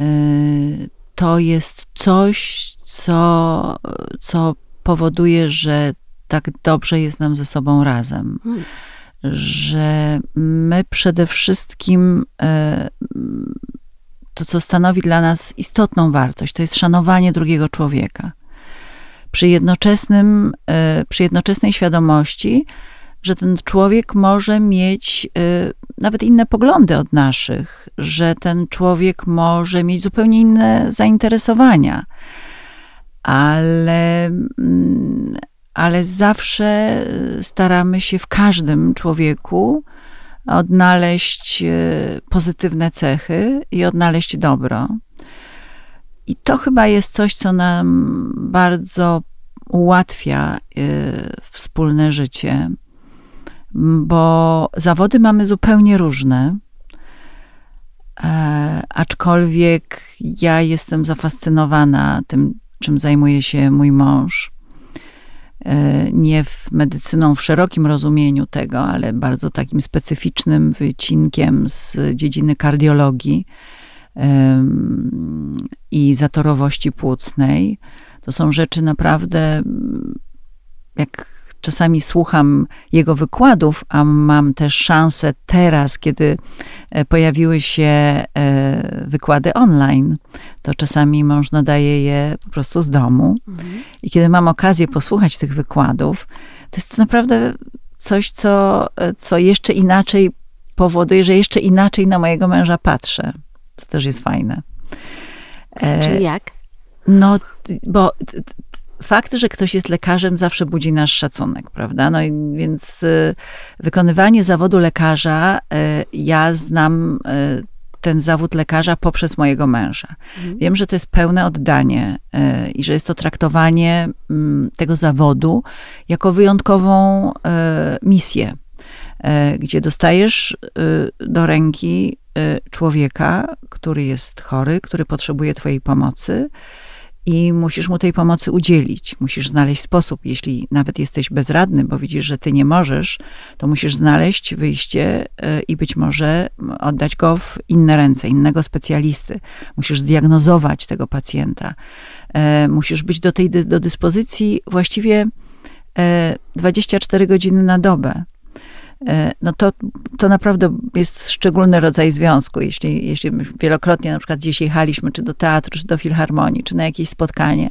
y, to jest coś, co, co powoduje, że tak dobrze jest nam ze sobą razem. Hmm. Że my przede wszystkim y, to, co stanowi dla nas istotną wartość, to jest szanowanie drugiego człowieka. Przy, jednoczesnym, e, przy jednoczesnej świadomości, że ten człowiek może mieć e, nawet inne poglądy od naszych, że ten człowiek może mieć zupełnie inne zainteresowania, ale, mm, ale zawsze staramy się w każdym człowieku odnaleźć e, pozytywne cechy i odnaleźć dobro. I to chyba jest coś, co nam bardzo ułatwia e, wspólne życie, bo zawody mamy zupełnie różne. E, aczkolwiek ja jestem zafascynowana tym, czym zajmuje się mój mąż. E, nie w medycyną w szerokim rozumieniu tego, ale bardzo takim specyficznym wycinkiem z dziedziny kardiologii i zatorowości płucnej. To są rzeczy naprawdę, jak czasami słucham jego wykładów, a mam też szansę teraz, kiedy e, pojawiły się e, wykłady online, to czasami mąż nadaje je po prostu z domu. Mhm. I kiedy mam okazję posłuchać tych wykładów, to jest to naprawdę coś, co, e, co jeszcze inaczej powoduje, że jeszcze inaczej na mojego męża patrzę, co też jest fajne. Czyli jak? No, bo fakt, że ktoś jest lekarzem, zawsze budzi nasz szacunek, prawda? No i więc y, wykonywanie zawodu lekarza, y, ja znam y, ten zawód lekarza poprzez mojego męża. Mhm. Wiem, że to jest pełne oddanie i że jest to traktowanie mm, tego zawodu jako wyjątkową misję, gdzie dostajesz do ręki człowieka, który jest chory, który potrzebuje Twojej pomocy i musisz mu tej pomocy udzielić. Musisz znaleźć sposób. Jeśli nawet jesteś bezradny, bo widzisz, że ty nie możesz, to musisz znaleźć wyjście e, i być może oddać go w inne ręce, innego specjalisty. Musisz zdiagnozować tego pacjenta. E, musisz być do tej do dyspozycji właściwie 24 e, godziny na dobę. E, no to, to naprawdę jest szczególny rodzaj związku. Jeśli, jeśli wielokrotnie na przykład gdzieś jechaliśmy, czy do teatru, czy do filharmonii, czy na jakieś spotkanie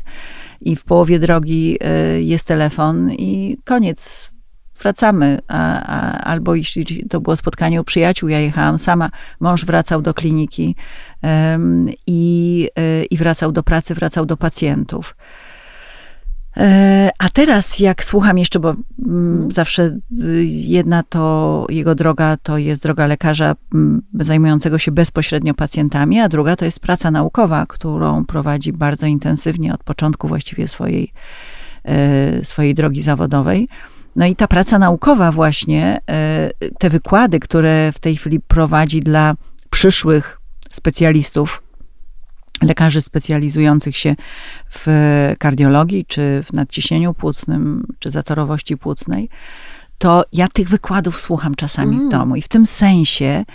i w połowie drogi e, jest telefon i koniec, wracamy. A, a, albo jeśli to było spotkanie u przyjaciół, ja jechałam sama, mąż wracał do kliniki i, e, i wracał do pracy, wracał do pacjentów. E, a teraz, jak słucham jeszcze, bo mm, mhm. zawsze y, jedna to jego droga to jest droga lekarza mm, zajmującego się bezpośrednio pacjentami, a druga to jest praca naukowa, którą prowadzi bardzo intensywnie od początku właściwie swojej, e, swojej drogi zawodowej. No i ta praca naukowa, właśnie, e, te wykłady, które w tej chwili prowadzi dla przyszłych specjalistów lekarzy specjalizujących się w kardiologii, czy w nadciśnieniu płucnym, czy zatorowości płucnej, to ja tych wykładów słucham czasami mm. w domu. I w tym sensie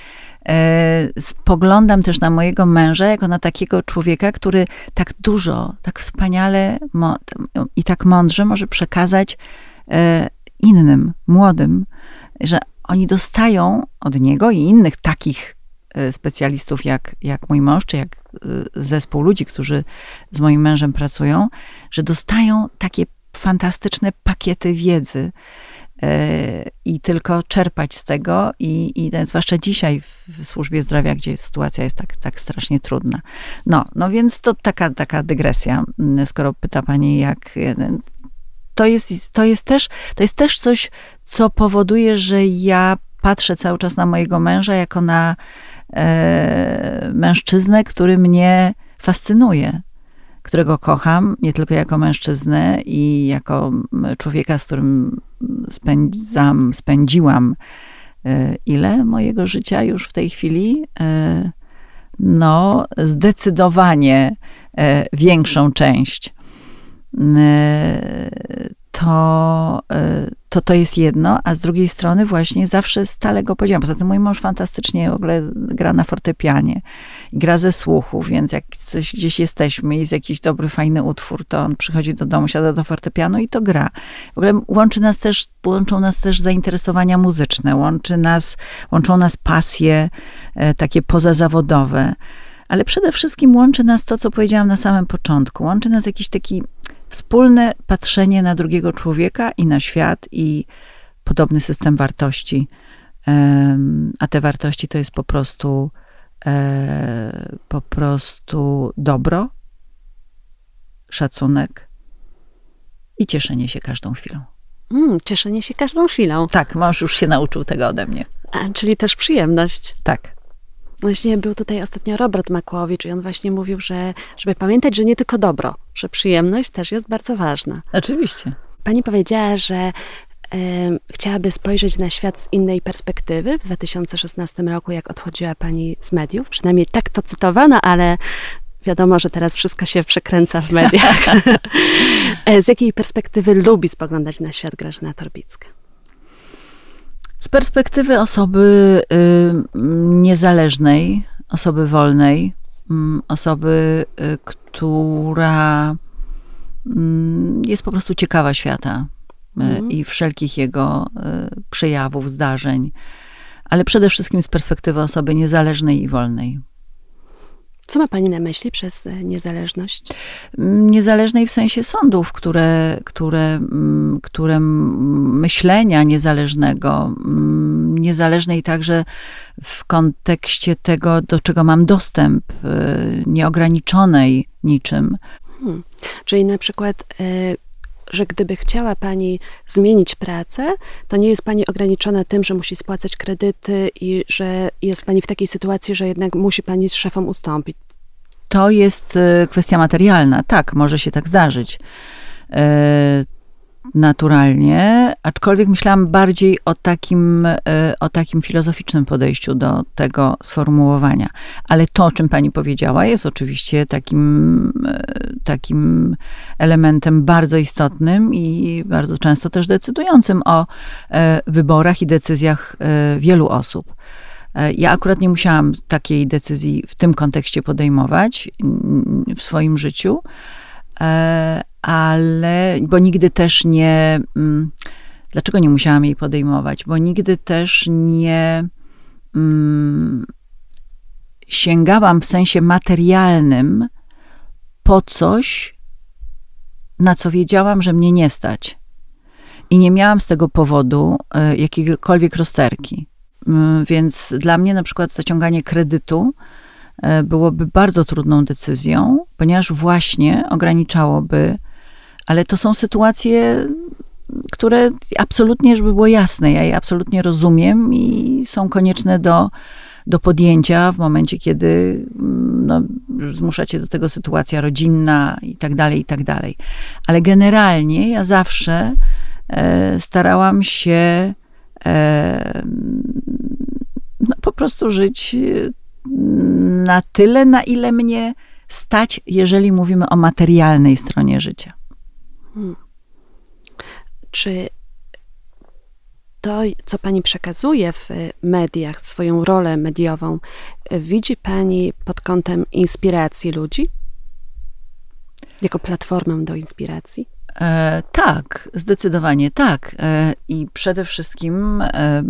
e, spoglądam też na mojego męża jako na takiego człowieka, który tak dużo, tak wspaniale i tak mądrze może przekazać e, innym, młodym, że oni dostają od niego i innych takich specjalistów jak, jak mój mąż, czy jak Y, zespół ludzi, którzy z moim mężem pracują, że dostają takie fantastyczne pakiety wiedzy y, i tylko czerpać z tego i, i zwłaszcza dzisiaj w służbie zdrowia, gdzie sytuacja jest tak, tak strasznie trudna. No, no więc to taka, taka dygresja, mm, skoro pyta pani, jak to jest, to jest też, to jest też coś, co powoduje, że ja patrzę cały czas na mojego męża jako na e, mężczyznę, który mnie fascynuje, którego kocham, nie tylko jako mężczyznę i jako człowieka, z którym spędzam, spędziłam e, ile mojego życia już w tej chwili? E, no, zdecydowanie e, większą część. To, e, to to jest jedno, a z drugiej strony właśnie zawsze stale go podziwiam. Poza tym mój mąż fantastycznie w ogóle gra na fortepianie, gra ze słuchu, więc jak coś gdzieś jesteśmy, jest jakiś dobry, fajny utwór, to on przychodzi do domu, siada do fortepianu i to gra. W ogóle łączy nas też, łączą nas też zainteresowania muzyczne, łączy nas, łączą nas pasje e, takie pozazawodowe, ale przede wszystkim łączy nas to, co powiedziałam na samym początku. Łączy nas jakiś taki wspólne patrzenie na drugiego człowieka i na świat i podobny system wartości. A te wartości to jest po prostu e, po prostu dobro, szacunek i cieszenie się każdą chwilą. Mm, cieszenie się każdą chwilą. Tak, mąż już się nauczył tego ode mnie. A, czyli też przyjemność. Tak. Właśnie był tutaj ostatnio Robert Makłowicz i on właśnie mówił, że żeby pamiętać, że nie tylko dobro, że przyjemność też jest bardzo ważna. Oczywiście. Pani powiedziała, że chciałaby spojrzeć na świat z innej perspektywy w 2016 roku, jak odchodziła pani z mediów. Przynajmniej tak to cytowano, ale wiadomo, że teraz wszystko się przekręca w mediach. E, z jakiej perspektywy lubi spoglądać na świat Grażyna Torbicka? Z perspektywy osoby y, niezależnej, osoby wolnej, mm, osoby, y, która mm, jest po prostu ciekawa świata Mhm. i wszelkich jego przejawów, zdarzeń, ale przede wszystkim z perspektywy osoby niezależnej i wolnej. Co ma pani na myśli przez e, niezależność? Niezależnej w sensie sądów, które, które, które myślenia niezależnego, niezależnej także w kontekście tego, do czego mam dostęp, y, nieograniczonej niczym. Czyli na przykład, e, że gdyby chciała pani zmienić pracę, to nie jest pani ograniczona tym, że musi spłacać kredyty i że jest pani w takiej sytuacji, że jednak musi pani z szefom ustąpić. To jest y, kwestia materialna. Tak, może się tak zdarzyć. Naturalnie, aczkolwiek myślałam bardziej o takim, e, o takim filozoficznym podejściu do tego sformułowania. Ale to, o czym pani powiedziała, jest oczywiście takim, e, takim elementem bardzo istotnym i bardzo często też decydującym o e, wyborach i decyzjach wielu osób. Ja akurat nie musiałam takiej decyzji w tym kontekście podejmować w swoim życiu, ale, bo nigdy też nie, mm, dlaczego nie musiałam jej podejmować? Bo nigdy też nie mm, sięgałam w sensie materialnym po coś, na co wiedziałam, że mnie nie stać. I nie miałam z tego powodu e, jakiegokolwiek rozterki. Mm, Więc dla mnie na przykład zaciąganie kredytu e, byłoby bardzo trudną decyzją, ponieważ właśnie ograniczałoby, ale to są sytuacje, które absolutnie, żeby było jasne, ja je absolutnie rozumiem i są konieczne do, do podjęcia w momencie, kiedy mm, no, zmusza cię do tego sytuacja rodzinna i tak dalej, i tak dalej. Ale generalnie ja zawsze e, starałam się e, no, po prostu żyć e, na tyle, na ile mnie stać, jeżeli mówimy o materialnej stronie życia. Czy to, co pani przekazuje w mediach, swoją rolę mediową, widzi pani pod kątem inspiracji ludzi? Jako platformę do inspiracji? E, tak, zdecydowanie tak. E, I przede wszystkim e,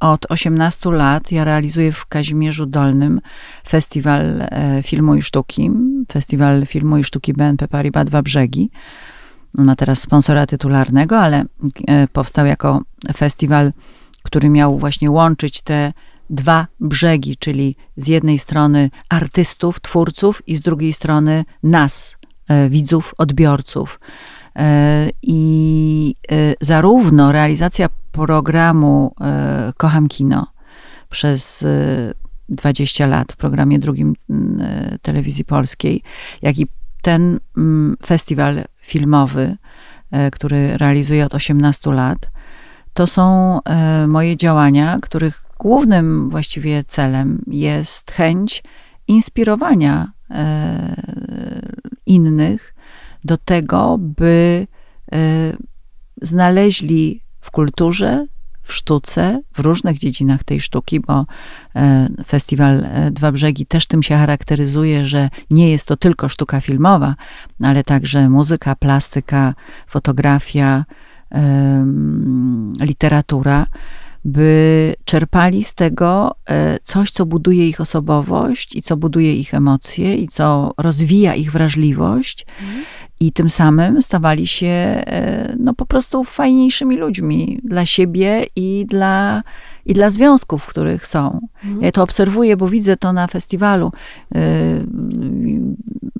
od 18 lat ja realizuję w Kazimierzu Dolnym festiwal e, filmu i sztuki, festiwal filmu i sztuki BNP Paribas Dwa Brzegi. Ma teraz sponsora tytularnego, ale e, powstał jako festiwal, który miał właśnie łączyć te dwa brzegi, czyli z jednej strony artystów, twórców i z drugiej strony nas, e, widzów, odbiorców. E, I e, zarówno realizacja programu e, Kocham Kino przez e, 20 lat w programie drugim telewizji polskiej, jak i ten festiwal filmowy, który realizuję od 18 lat, to są moje działania, których głównym właściwie celem jest chęć inspirowania innych do tego, by e, znaleźli w kulturze, w sztuce, w różnych dziedzinach tej sztuki, bo e, festiwal e, Dwa Brzegi też tym się charakteryzuje, że nie jest to tylko sztuka filmowa, ale także muzyka, plastyka, fotografia, literatura, by czerpali z tego coś, co buduje ich osobowość i co buduje ich emocje i co rozwija ich wrażliwość. I tym samym stawali się e, no, po prostu fajniejszymi ludźmi dla siebie i dla, i dla związków, w których są. Ja to obserwuję, bo widzę to na festiwalu. E,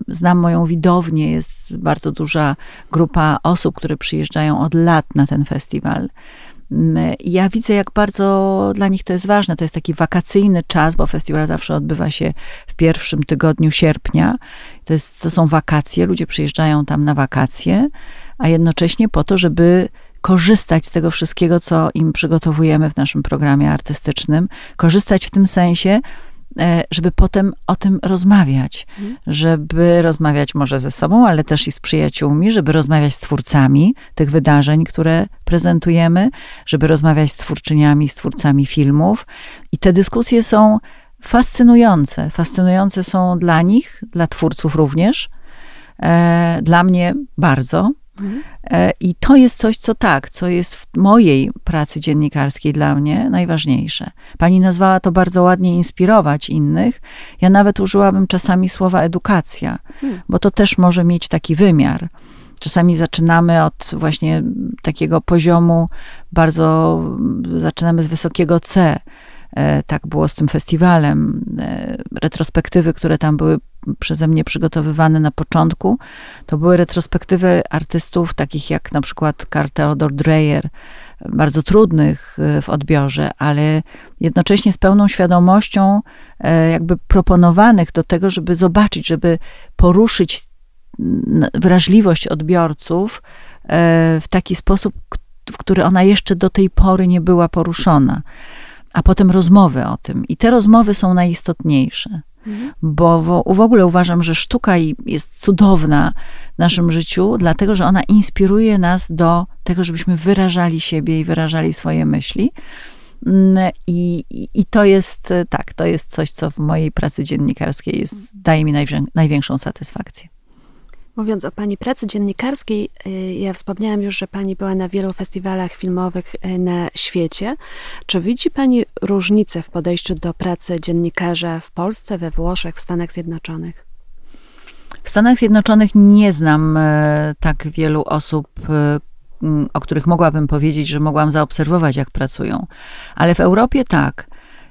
Znam moją widownię, jest bardzo duża grupa osób, które przyjeżdżają od lat na ten festiwal. Mm, Ja widzę, jak bardzo dla nich to jest ważne. To jest taki wakacyjny czas, bo festiwal zawsze odbywa się w pierwszym tygodniu sierpnia. To, jest, to są wakacje, ludzie przyjeżdżają tam na wakacje, a jednocześnie po to, żeby korzystać z tego wszystkiego, co im przygotowujemy w naszym programie artystycznym, korzystać w tym sensie, e, żeby potem o tym rozmawiać, żeby rozmawiać może ze sobą, ale też i z przyjaciółmi, żeby rozmawiać z twórcami tych wydarzeń, które prezentujemy, żeby rozmawiać z twórczyniami, z twórcami filmów. I te dyskusje są fascynujące. Fascynujące są dla nich, dla twórców również, E, dla mnie bardzo. Mhm. E, I to jest coś, co tak, co jest w mojej pracy dziennikarskiej dla mnie najważniejsze. Pani nazwała to bardzo ładnie inspirować innych. Ja nawet użyłabym czasami słowa edukacja, hmm. bo to też może mieć taki wymiar. Czasami zaczynamy od właśnie takiego poziomu bardzo, zaczynamy z wysokiego C. E, tak było z tym festiwalem. E, retrospektywy, które tam były przeze mnie przygotowywane na początku, to były retrospektywy artystów takich jak na przykład Karl Theodor Dreyer, bardzo trudnych e, w odbiorze, ale jednocześnie z pełną świadomością jakby proponowanych do tego, żeby zobaczyć, żeby poruszyć wrażliwość odbiorców w taki sposób, w który ona jeszcze do tej pory nie była poruszona a potem rozmowy o tym. I te rozmowy są najistotniejsze. Mhm. Bo w, w ogóle uważam, że sztuka jest cudowna w naszym życiu, dlatego że ona inspiruje nas do tego, żebyśmy wyrażali siebie i wyrażali swoje myśli. Mm, I, I to jest tak, to jest coś, co w mojej pracy dziennikarskiej jest, daje mi największą satysfakcję. Mówiąc o Pani pracy dziennikarskiej, y, ja wspomniałam już, że Pani była na wielu festiwalach filmowych y, na świecie. Czy widzi Pani różnicę w podejściu do pracy dziennikarza w Polsce, we Włoszech, w Stanach Zjednoczonych? W Stanach Zjednoczonych nie znam e, tak wielu osób, e, o których mogłabym powiedzieć, że mogłam zaobserwować, jak pracują. Ale w Europie tak.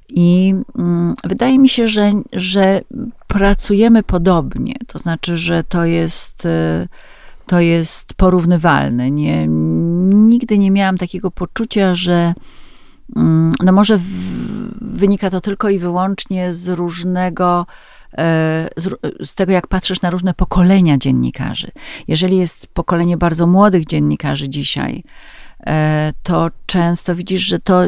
I mm, wydaje mi się, że, że pracujemy podobnie. To znaczy, że to jest, y, to jest porównywalne. Nie, nigdy nie miałam takiego poczucia, że mm, no może w, wynika to tylko i wyłącznie z różnego e, z, z, tego, jak patrzysz na różne pokolenia dziennikarzy. Jeżeli jest pokolenie bardzo młodych dziennikarzy dzisiaj, e, to często widzisz, że to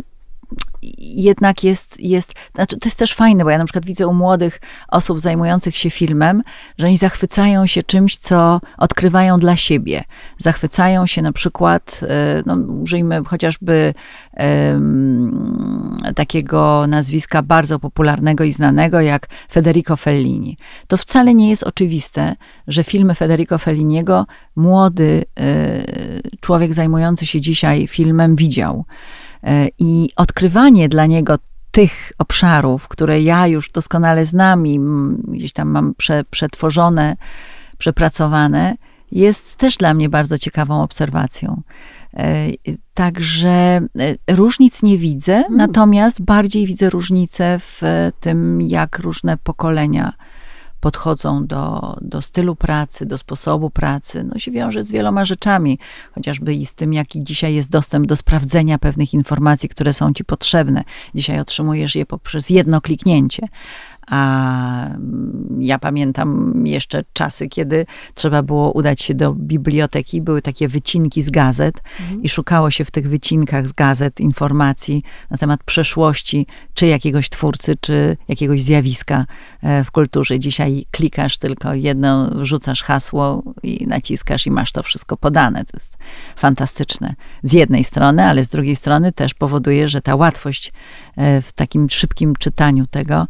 jednak jest, jest, znaczy to jest też fajne, bo ja na przykład widzę u młodych osób zajmujących się filmem, że oni zachwycają się czymś, co odkrywają dla siebie. Zachwycają się na przykład, e, no, użyjmy chociażby um, takiego nazwiska bardzo popularnego i znanego jak Federico Fellini. To wcale nie jest oczywiste, że filmy Federico Felliniego młody y, człowiek zajmujący się dzisiaj filmem widział. E, I odkrywanie dla niego tych obszarów, które ja już doskonale znam i gdzieś tam mam prze, przetworzone, przepracowane, jest też dla mnie bardzo ciekawą obserwacją. E, także e, różnic nie widzę, hmm. natomiast bardziej widzę różnice w tym, jak różne pokolenia podchodzą do, do stylu pracy, do sposobu pracy, no się wiąże z wieloma rzeczami, chociażby i z tym, jaki dzisiaj jest dostęp do sprawdzenia pewnych informacji, które są ci potrzebne. Dzisiaj otrzymujesz je poprzez jedno kliknięcie. A ja pamiętam jeszcze czasy, kiedy trzeba było udać się do biblioteki, były takie wycinki z gazet mhm. i szukało się w tych wycinkach z gazet informacji na temat przeszłości, czy jakiegoś twórcy, czy jakiegoś zjawiska e, w kulturze. Dzisiaj klikasz tylko jedno, wrzucasz hasło i naciskasz i masz to wszystko podane. To jest fantastyczne. Z jednej strony, ale z drugiej strony też powoduje, że ta łatwość e, w takim szybkim czytaniu tego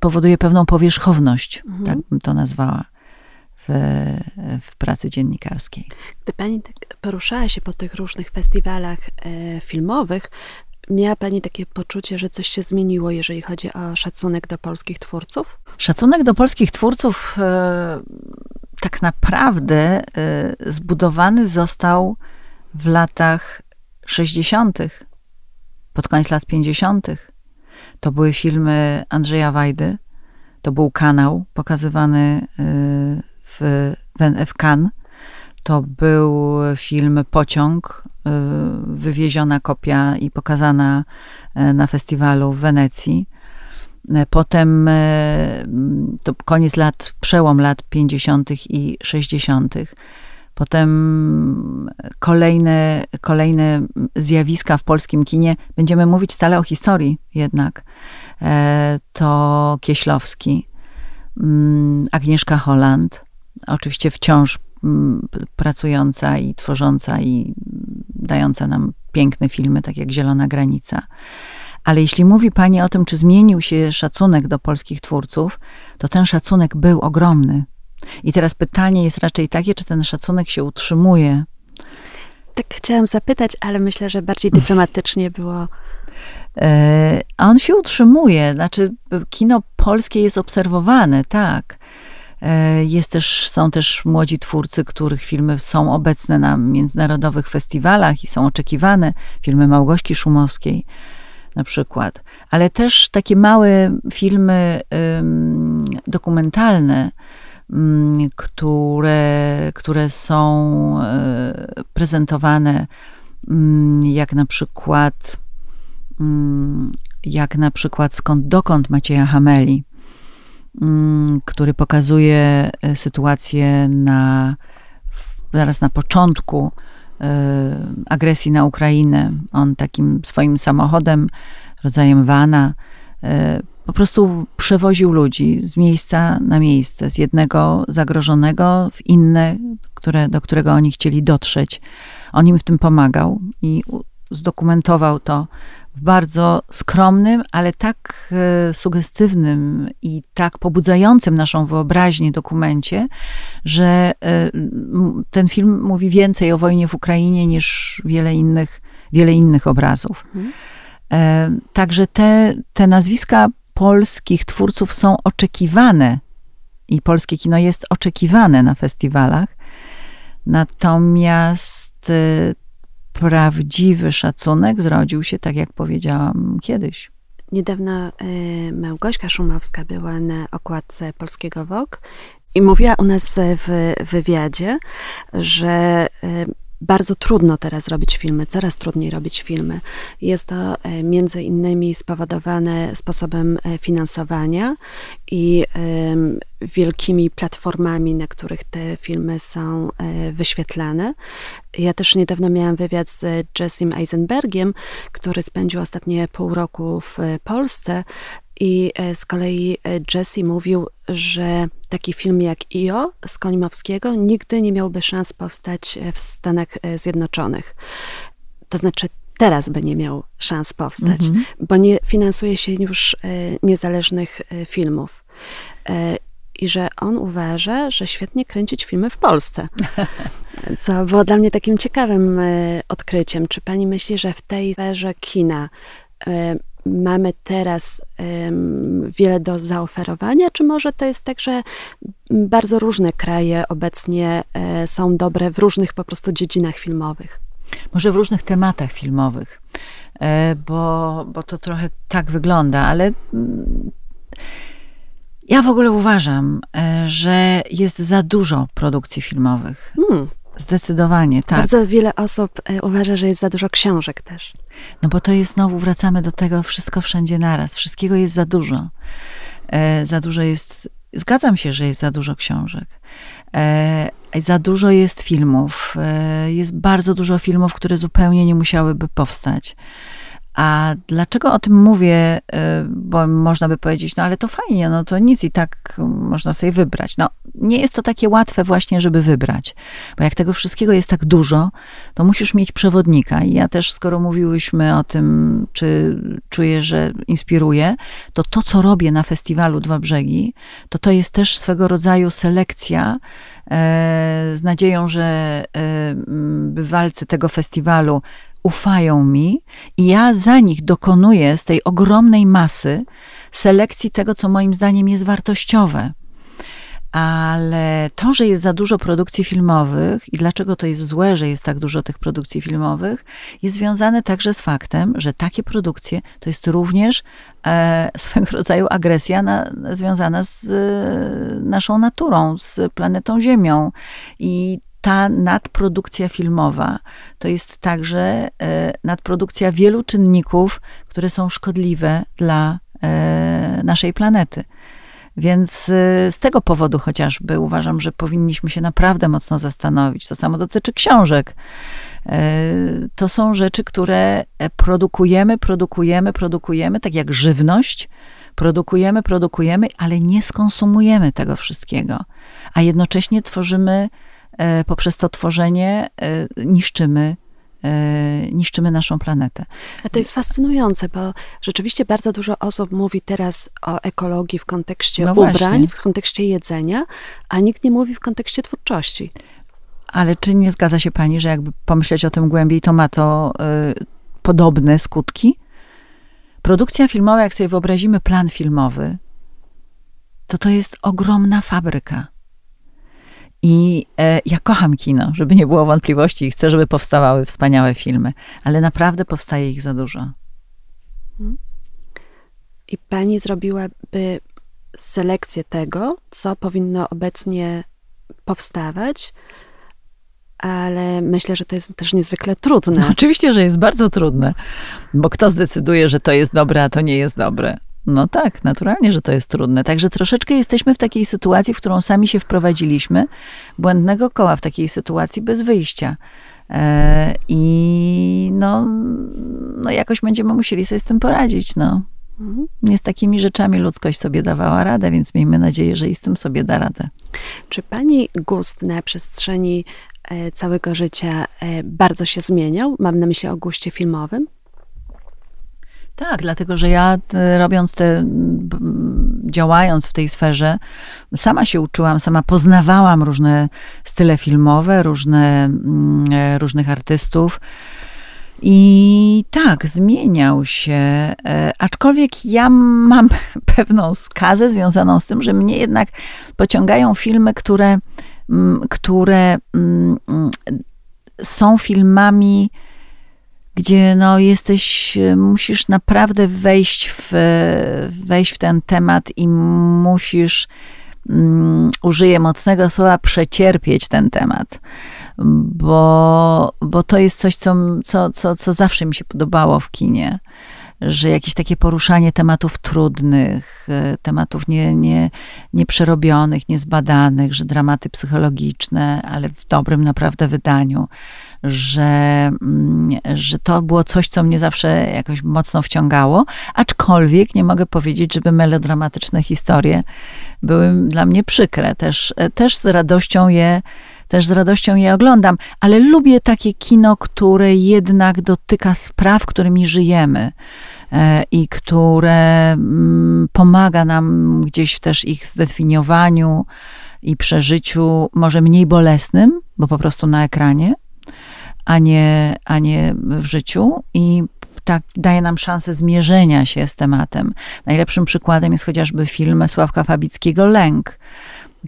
powoduje pewną powierzchowność, mhm. tak bym to nazwała. W, w, pracy dziennikarskiej. Gdy pani tak poruszała się po tych różnych festiwalach e, filmowych, miała pani takie poczucie, że coś się zmieniło, jeżeli chodzi o szacunek do polskich twórców? Szacunek do polskich twórców e, tak naprawdę e, zbudowany został w latach 60., pod koniec lat 50. To były filmy Andrzeja Wajdy. To był kanał pokazywany y, w, w Cannes. To był film Pociąg, y, wywieziona kopia i pokazana y, na festiwalu w Wenecji. Potem to koniec lat, przełom lat 50. i 60. Potem kolejne, kolejne zjawiska w polskim kinie. Będziemy mówić stale o historii jednak. E, to Kieślowski, mm, Agnieszka Holland, oczywiście wciąż mm, pracująca i tworząca i dająca nam piękne filmy, tak jak Zielona Granica. Ale jeśli mówi Pani o tym, czy zmienił się szacunek do polskich twórców, to ten szacunek był ogromny I teraz pytanie jest raczej takie, czy ten szacunek się utrzymuje. Tak chciałam zapytać, ale myślę, że bardziej dyplomatycznie było. E, a on się utrzymuje, znaczy kino polskie jest obserwowane, tak. E, jest też, są też młodzi twórcy, których filmy są obecne na międzynarodowych festiwalach i są oczekiwane. Filmy Małgośki Szumowskiej na przykład. Ale też takie małe filmy dokumentalne, które, które są e, prezentowane, mm, jak na przykład mm, jak na przykład Skąd dokąd Macieja Hameli, który pokazuje e, sytuację na, zaraz na początku e, agresji na Ukrainę. On takim swoim samochodem, rodzajem vana, po prostu przewoził ludzi z miejsca na miejsce, z jednego zagrożonego w inne, które, do którego oni chcieli dotrzeć. On im w tym pomagał i zdokumentował to w bardzo skromnym, ale tak e, sugestywnym i tak pobudzającym naszą wyobraźnię dokumencie, że e, ten film mówi więcej o wojnie w Ukrainie niż wiele innych, wiele innych obrazów. Mhm. E, także te, te nazwiska polskich twórców są oczekiwane i polskie kino jest oczekiwane na festiwalach. Natomiast y, prawdziwy szacunek zrodził się, tak jak powiedziałam kiedyś. Niedawno y, Małgośka Szumowska była na okładce polskiego Vogue i mówiła u nas w wywiadzie, że y, bardzo trudno teraz robić filmy, coraz trudniej robić filmy. Jest to e, między innymi spowodowane sposobem e, finansowania i wielkimi platformami, na których te filmy są e, wyświetlane. Ja też niedawno miałam wywiad z Jessim Eisenbergiem, który spędził ostatnie pół roku w Polsce i e, z kolei e, Jesse mówił, że taki film jak Io z Kolimowskiego nigdy nie miałby szans powstać e, w Stanach Zjednoczonych. To znaczy, teraz by nie miał szans powstać, -hmm. bo nie finansuje się już niezależnych filmów. I że on uważa, że świetnie kręcić filmy w Polsce. Co było dla mnie takim ciekawym odkryciem. Czy pani myśli, że w tej sferze kina mamy teraz wiele do zaoferowania, czy może to jest tak, że bardzo różne kraje obecnie e, są dobre w różnych po prostu dziedzinach filmowych? Może w różnych tematach filmowych, e, bo, bo to trochę tak wygląda, ale mm, ja w ogóle uważam, e, że jest za dużo produkcji filmowych. Hmm. Zdecydowanie, tak. Bardzo wiele osób e, uważa, że jest za dużo książek też. No bo to jest znowu, wracamy do tego, wszystko wszędzie naraz. Wszystkiego jest za dużo. E, za dużo jest, zgadzam się, że jest za dużo książek. E, za dużo jest filmów. E, jest bardzo dużo filmów, które zupełnie nie musiałyby powstać. A dlaczego o tym mówię? Y, bo można by powiedzieć, no ale to fajnie, no to nic i tak można sobie wybrać. No, nie jest to takie łatwe właśnie, żeby wybrać. Bo jak tego wszystkiego jest tak dużo, to musisz mieć przewodnika. I ja też, skoro mówiłyśmy o tym, czy czuję, że inspiruje, to to, co robię na festiwalu Dwa Brzegi, to to jest też swego rodzaju selekcja e, z nadzieją, że e, bywalcy tego festiwalu ufają mi i ja za nich dokonuję z tej ogromnej masy selekcji tego, co moim zdaniem jest wartościowe. Ale to, że jest za dużo produkcji filmowych i dlaczego to jest złe, że jest tak dużo tych produkcji filmowych, jest związane także z faktem, że takie produkcje to jest również e, swego rodzaju agresja na, związana z e, naszą naturą, z planetą Ziemią. I ta nadprodukcja filmowa to jest także e, nadprodukcja wielu czynników, które są szkodliwe dla e, naszej planety. Więc e, z tego powodu chociażby uważam, że powinniśmy się naprawdę mocno zastanowić. To samo dotyczy książek. To są rzeczy, które produkujemy, produkujemy, produkujemy, tak jak żywność. Produkujemy, produkujemy, ale nie skonsumujemy tego wszystkiego. A jednocześnie tworzymy poprzez to tworzenie e, niszczymy niszczymy naszą planetę. A to jest fascynujące, bo rzeczywiście bardzo dużo osób mówi teraz o ekologii w kontekście no ubrań, właśnie. w kontekście jedzenia, a nikt nie mówi w kontekście twórczości. Ale czy nie zgadza się pani, że jakby pomyśleć o tym głębiej, to ma to y, podobne skutki? Produkcja filmowa, jak sobie wyobrazimy plan filmowy, to to jest ogromna fabryka. I e, ja kocham kino, żeby nie było wątpliwości i chcę, żeby powstawały wspaniałe filmy, ale naprawdę powstaje ich za dużo. I pani zrobiłaby selekcję tego, co powinno obecnie powstawać, ale myślę, że to jest też niezwykle trudne. No, oczywiście, że jest bardzo trudne, bo kto zdecyduje, że to jest dobre, a to nie jest dobre? No tak, naturalnie, że to jest trudne. Także troszeczkę jesteśmy w takiej sytuacji, w którą sami się wprowadziliśmy, błędnego koła w takiej sytuacji bez wyjścia. E, I no, no jakoś będziemy musieli sobie z tym poradzić. No. Mhm. Nie z takimi rzeczami ludzkość sobie dawała radę, więc miejmy nadzieję, że i z tym sobie da radę. Czy pani gust na przestrzeni e, całego życia e, bardzo się zmieniał? Mam na myśli o guście filmowym. Tak, dlatego że ja e, robiąc te, działając w tej sferze, sama się uczyłam, sama poznawałam różne style filmowe, różne, e, różnych artystów. I tak, zmieniał się, e, aczkolwiek ja mam pewną skazę związaną z tym, że mnie jednak pociągają filmy, które, które są filmami, gdzie no jesteś, musisz naprawdę wejść w, wejść w ten temat i musisz, um, użyję mocnego słowa, przecierpieć ten temat. Bo, bo to jest coś, co, co, co, co zawsze mi się podobało w kinie że jakieś takie poruszanie tematów trudnych, e, tematów nie, nie, nieprzerobionych, niezbadanych, że dramaty psychologiczne, ale w dobrym naprawdę wydaniu, że, mm, że to było coś, co mnie zawsze jakoś mocno wciągało, aczkolwiek nie mogę powiedzieć, żeby melodramatyczne historie były dla mnie przykre. Też, e, też z radością je też z radością je oglądam, ale lubię takie kino, które jednak dotyka spraw, którymi żyjemy e, i które mm, pomaga nam gdzieś też ich zdefiniowaniu i przeżyciu, może mniej bolesnym, bo po prostu na ekranie, a nie, a nie w życiu. I tak daje nam szansę zmierzenia się z tematem. Najlepszym przykładem jest chociażby film Sławka Fabickiego Lęk,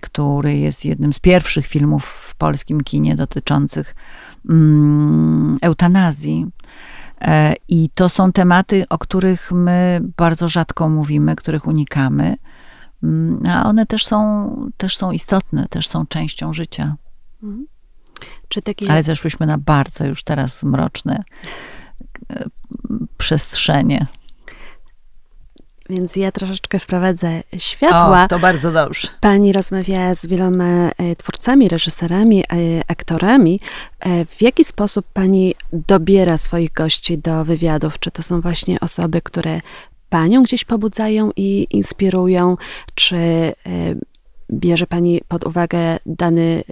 który jest jednym z pierwszych filmów w polskim kinie dotyczących mm, eutanazji. E, I to są tematy, o których my bardzo rzadko mówimy, których unikamy, mm, a one też są, też są istotne, też są częścią życia. Mhm. Takie... Ale zeszłyśmy na bardzo już teraz mroczne e, przestrzenie. Więc ja troszeczkę wprowadzę światła. O, to bardzo dobrze. Pani rozmawia z wieloma e, twórcami, reżyserami, e, aktorami. W jaki sposób pani dobiera swoich gości do wywiadów? Czy to są właśnie osoby, które panią gdzieś pobudzają i inspirują? Czy bierze Pani pod uwagę dany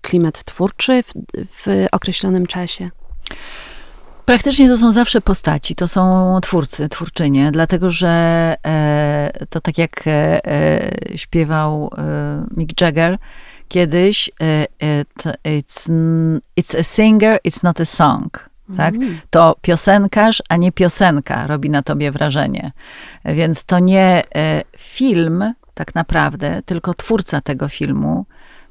klimat twórczy w, w określonym czasie? Praktycznie to są zawsze postaci, to są twórcy, twórczynie, dlatego że e, to tak jak e, e śpiewał e, Mick Jagger kiedyś, e, it, it's, it's a singer, it's not a song. Tak? Mm. To piosenkarz, a nie piosenka robi na tobie wrażenie. Więc to nie e, film tak naprawdę, tylko twórca tego filmu.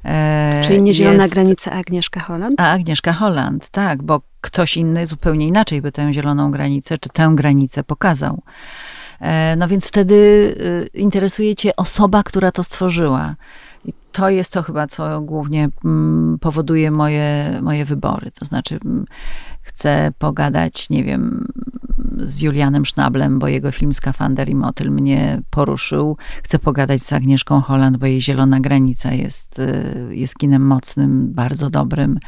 E, Czyli nie Zielona jest, Granica Agnieszka Holland? A Agnieszka Holland, tak, bo ktoś inny zupełnie inaczej by tę zieloną granicę, czy tę granicę pokazał. E, no więc wtedy y, interesuje cię osoba, która to stworzyła. I to jest to chyba, co głównie mm, powoduje moje, moje wybory. To znaczy, mm, chcę pogadać, nie wiem, z Julianem Sznablem, bo jego film Skafander i Motyl mnie poruszył. Chcę pogadać z Agnieszką Holland, bo jej Zielona Granica jest, y, jest kinem mocnym, bardzo dobrym.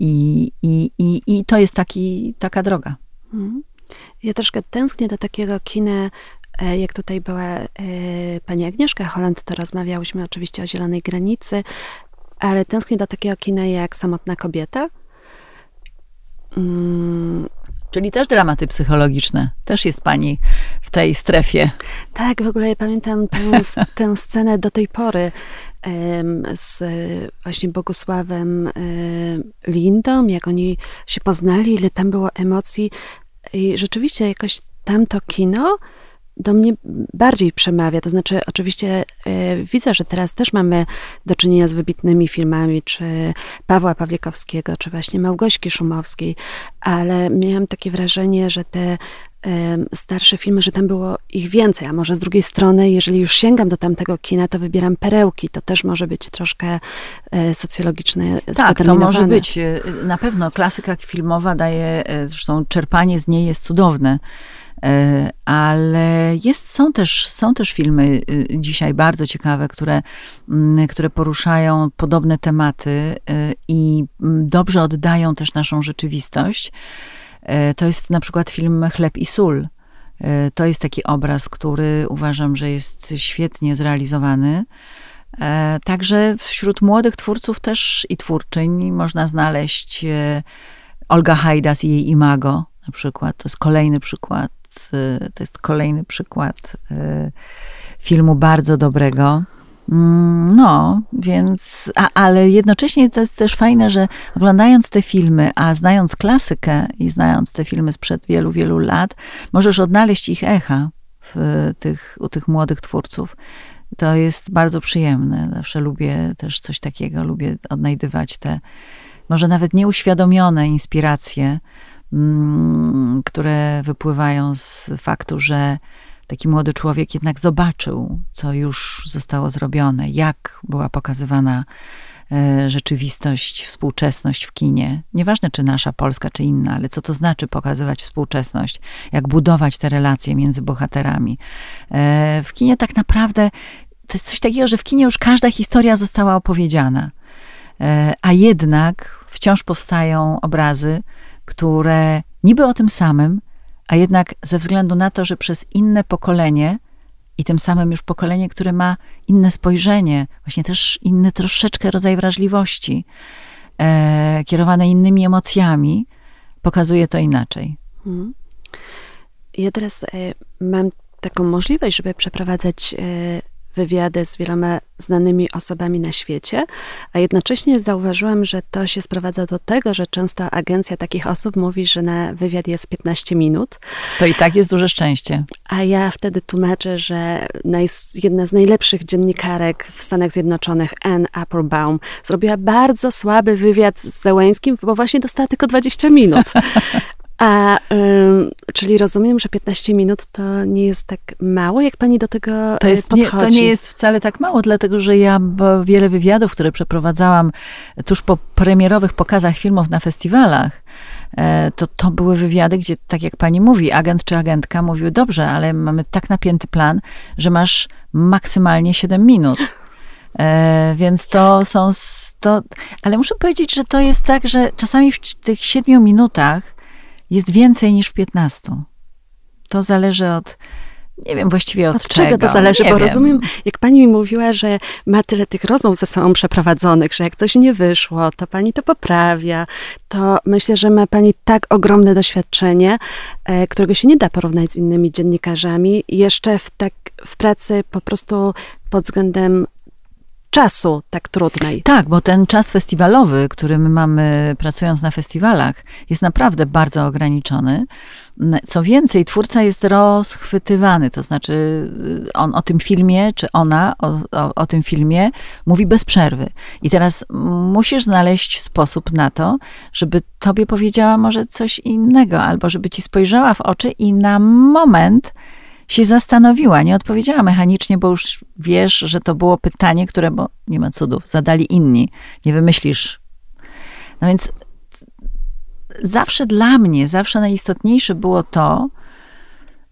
I, i, i, i to jest taki, taka droga. Mhm. Ja troszkę tęsknię do takiego kina, e, jak tutaj była e, pani Agnieszka Holland, to rozmawiałyśmy oczywiście o Zielonej Granicy, ale tęsknię do takiego kina jak Samotna Kobieta, Mm. Czyli też dramaty psychologiczne. Też jest pani w tej strefie. Tak, w ogóle ja pamiętam tę, tę scenę do tej pory z właśnie Bogusławem Lindą, jak oni się poznali, ile tam było emocji. I rzeczywiście jakoś tamto kino do mnie bardziej przemawia. To znaczy, oczywiście y, widzę, że teraz też mamy do czynienia z wybitnymi filmami, czy Pawła Pawlikowskiego, czy właśnie Małgośki Szumowskiej, ale miałam takie wrażenie, że te starsze filmy, że tam było ich więcej, a może z drugiej strony, jeżeli już sięgam do tamtego kina, to wybieram perełki. To też może być troszkę y, socjologiczne. Tak, to może być. Na pewno klasyka filmowa daje, zresztą czerpanie z niej jest cudowne. E, ale jest, są, też, są też filmy y, dzisiaj bardzo ciekawe, które, mm, które poruszają podobne tematy y, i mm, dobrze oddają też naszą rzeczywistość. E, to jest na przykład film Chleb i sól. E, to jest taki obraz, który uważam, że jest świetnie zrealizowany. Także wśród młodych twórców też i twórczyń można znaleźć Olga Hajdas i jej Imago na przykład. To jest kolejny przykład to jest kolejny przykład filmu bardzo dobrego. Mm, no, więc, a, ale jednocześnie to jest też fajne, że oglądając te filmy, a znając klasykę i znając te filmy sprzed wielu, wielu lat, możesz odnaleźć ich echa w tych, u tych młodych twórców. To jest bardzo przyjemne. Zawsze lubię też coś takiego, lubię odnajdywać te może nawet nieuświadomione inspiracje Mm, które wypływają z faktu, że taki młody człowiek jednak zobaczył, co już zostało zrobione, jak była pokazywana e, rzeczywistość, współczesność w kinie. Nieważne, czy nasza Polska, czy inna, ale co to znaczy pokazywać współczesność, jak budować te relacje między bohaterami. E, w kinie tak naprawdę to jest coś takiego, że w kinie już każda historia została opowiedziana, e, a jednak wciąż powstają obrazy, które niby o tym samym, a jednak ze względu na to, że przez inne pokolenie i tym samym już pokolenie, które ma inne spojrzenie, właśnie też inny troszeczkę rodzaj wrażliwości, e, kierowane innymi emocjami, pokazuje to inaczej. Hmm. Ja teraz e, mam taką możliwość, żeby przeprowadzać e, wywiady z wieloma znanymi osobami na świecie, a jednocześnie zauważyłam, że to się sprowadza do tego, że często agencja takich osób mówi, że na wywiad jest 15 minut. To i tak jest duże szczęście. A ja wtedy tłumaczę, że jedna z najlepszych dziennikarek w Stanach Zjednoczonych, Ann Applebaum, zrobiła bardzo słaby wywiad z Zełęskim, bo właśnie dostała tylko 20 minut. A, czyli rozumiem, że 15 minut to nie jest tak mało, jak pani do tego to jest, podchodzi? Nie, to nie jest wcale tak mało, dlatego że ja wiele wywiadów, które przeprowadzałam tuż po premierowych pokazach filmów na festiwalach, e, to, to były wywiady, gdzie, tak jak pani mówi, agent czy agentka mówił, dobrze, ale mamy tak napięty plan, że masz maksymalnie 7 minut. E, więc to są. To, ale muszę powiedzieć, że to jest tak, że czasami w tych siedmiu minutach jest więcej niż w 15. To zależy od, nie wiem właściwie od, od czego. czego to zależy, nie bo wiem. rozumiem, jak pani mi mówiła, że ma tyle tych rozmów ze sobą przeprowadzonych, że jak coś nie wyszło, to pani to poprawia. To myślę, że ma pani tak ogromne doświadczenie, e, którego się nie da porównać z innymi dziennikarzami, jeszcze w, tak, w pracy po prostu pod względem czasu tak trudnej. Tak, bo ten czas festiwalowy, który my mamy pracując na festiwalach, jest naprawdę bardzo ograniczony. Co więcej, twórca jest rozchwytywany, to znaczy y, on o tym filmie, czy ona o, o, o tym filmie mówi bez przerwy. I teraz musisz znaleźć sposób na to, żeby tobie powiedziała może coś innego, albo żeby ci spojrzała w oczy i na moment się zastanowiła, nie odpowiedziała mechanicznie, bo już wiesz, że to było pytanie, które, bo nie ma cudów, zadali inni. Nie wymyślisz. No więc zawsze dla mnie, zawsze najistotniejsze było to,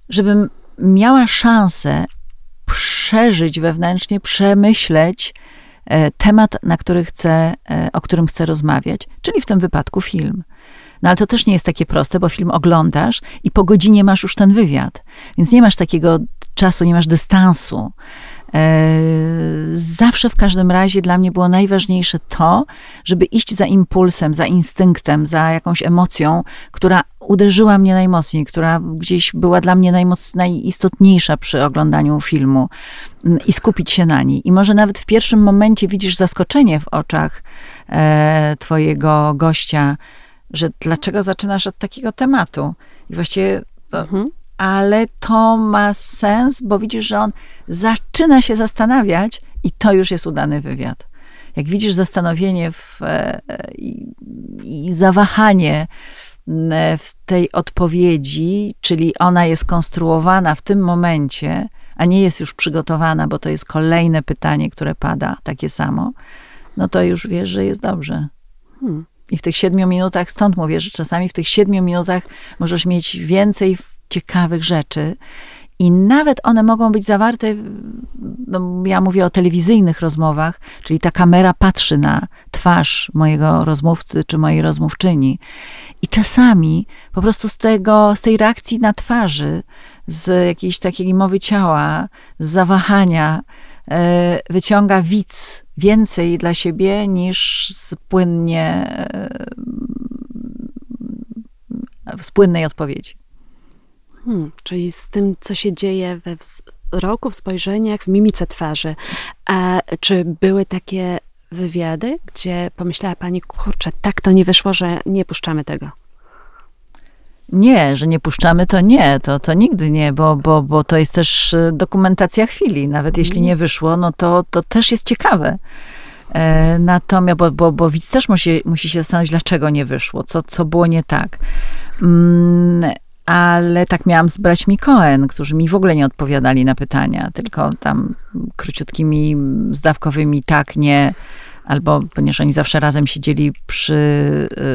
żebym miała szansę przeżyć wewnętrznie, przemyśleć e, temat, na który chcę, e, o którym chcę rozmawiać, czyli w tym wypadku film. No ale to też nie jest takie proste, bo film oglądasz i po godzinie masz już ten wywiad. Więc nie masz takiego czasu, nie masz dystansu. E, zawsze w każdym razie dla mnie było najważniejsze to, żeby iść za impulsem, za instynktem, za jakąś emocją, która uderzyła mnie najmocniej, która gdzieś była dla mnie najistotniejsza przy oglądaniu filmu i skupić się na niej. I może nawet w pierwszym momencie widzisz zaskoczenie w oczach e, twojego gościa, że dlaczego zaczynasz od takiego tematu? I właściwie to, mhm. ale to ma sens, bo widzisz, że on zaczyna się zastanawiać i to już jest udany wywiad. Jak widzisz zastanowienie w, e, i, i zawahanie w tej odpowiedzi, czyli ona jest konstruowana w tym momencie, a nie jest już przygotowana, bo to jest kolejne pytanie, które pada, takie samo, no to już wiesz, że jest dobrze. Hmm. I w tych siedmiu minutach, stąd mówię, że czasami w tych siedmiu minutach możesz mieć więcej ciekawych rzeczy. I nawet one mogą być zawarte, no ja mówię o telewizyjnych rozmowach, czyli ta kamera patrzy na twarz mojego rozmówcy czy mojej rozmówczyni. I czasami po prostu z, tego, z tej reakcji na twarzy, z jakiejś takiej mowy ciała, z zawahania, wyciąga widz więcej dla siebie niż z płynnie, e, z płynnej odpowiedzi. Hmm, czyli z tym, co się dzieje we wzroku, w spojrzeniach, w mimice twarzy. A czy były takie wywiady, gdzie pomyślała pani, kurczę, tak to nie wyszło, że nie puszczamy tego? Nie, że nie puszczamy, to nie, to, to nigdy nie, bo, bo, bo to jest też e, dokumentacja chwili. Nawet jeśli nie wyszło, no to, to też jest ciekawe. E, natomiast, bo, bo, bo widz też musi, musi się zastanowić, dlaczego nie wyszło, co, co było nie tak. Mm, ale tak miałam z braćmi Cohen, którzy mi w ogóle nie odpowiadali na pytania, tylko tam króciutkimi, zdawkowymi tak, nie, albo ponieważ oni zawsze razem siedzieli przy,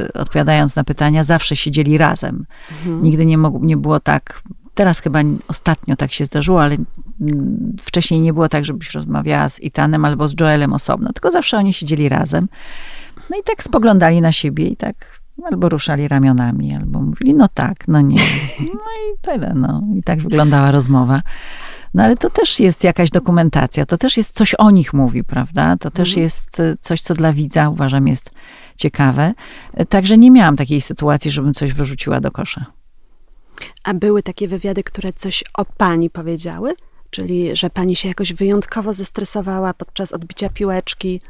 y, odpowiadając na pytania, zawsze siedzieli razem. Mhm. Nigdy nie, nie było tak, teraz chyba ostatnio tak się zdarzyło, ale wcześniej nie było tak, żebyś rozmawiała z Itanem albo z Joelem osobno, tylko zawsze oni siedzieli razem. No i tak spoglądali na siebie i tak albo ruszali ramionami, albo mówili, no tak, no nie. No i tyle, no. I tak wyglądała rozmowa. No ale to też jest jakaś dokumentacja, to też jest coś o nich mówi, prawda? To też mhm. jest e, coś, co dla widza uważam jest ciekawe. E, także nie miałam takiej sytuacji, żebym coś wyrzuciła do kosza. A były takie wywiady, które coś o pani powiedziały? Czyli, że pani się jakoś wyjątkowo zestresowała podczas odbicia piłeczki?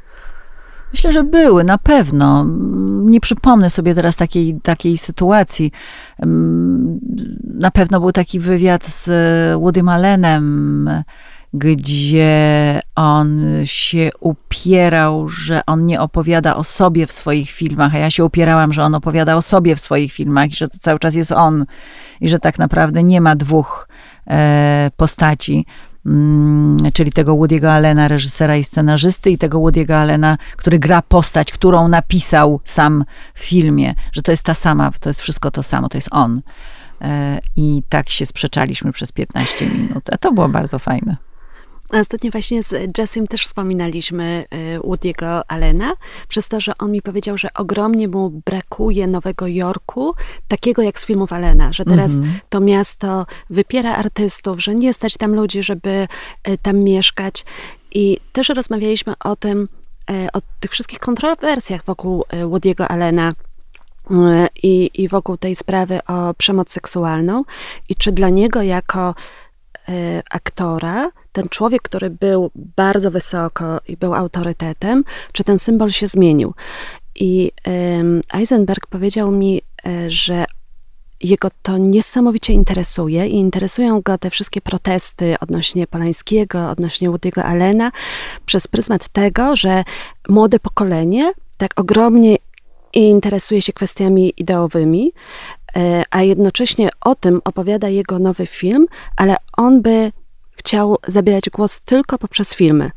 Myślę, że były, na pewno. Nie przypomnę sobie teraz takiej, takiej sytuacji. Na pewno był taki wywiad z Woodym Allenem, gdzie on się upierał, że on nie opowiada o sobie w swoich filmach, a ja się upierałam, że on opowiada o sobie w swoich filmach i że to cały czas jest on i że tak naprawdę nie ma dwóch e, postaci. Mm, czyli tego Woody'ego Allena, reżysera i scenarzysty, i tego Woody'ego Allena, który gra postać, którą napisał sam w filmie, że to jest ta sama, to jest wszystko to samo, to jest on. E, I tak się sprzeczaliśmy przez 15 minut, a to było bardzo fajne. Ostatnio właśnie z Jessim też wspominaliśmy y, Woody'ego Allena, przez to, że on mi powiedział, że ogromnie mu brakuje Nowego Jorku, takiego jak z filmów Allena, że teraz mm -hmm. to miasto wypiera artystów, że nie stać tam ludzi, żeby y, tam mieszkać. I też rozmawialiśmy o tym, y, o tych wszystkich kontrowersjach wokół Woody'ego Allena. I, I wokół tej sprawy o przemoc seksualną, i czy dla niego jako Y, aktora, ten człowiek, który był bardzo wysoko i był autorytetem, czy ten symbol się zmienił. I Eisenberg powiedział mi, y, że jego to niesamowicie interesuje i interesują go te wszystkie protesty odnośnie Polańskiego, odnośnie Woody'ego Allena, przez pryzmat tego, że młode pokolenie tak ogromnie interesuje się kwestiami ideowymi, E, a jednocześnie o tym opowiada jego nowy film, ale on by chciał zabierać głos tylko poprzez filmy.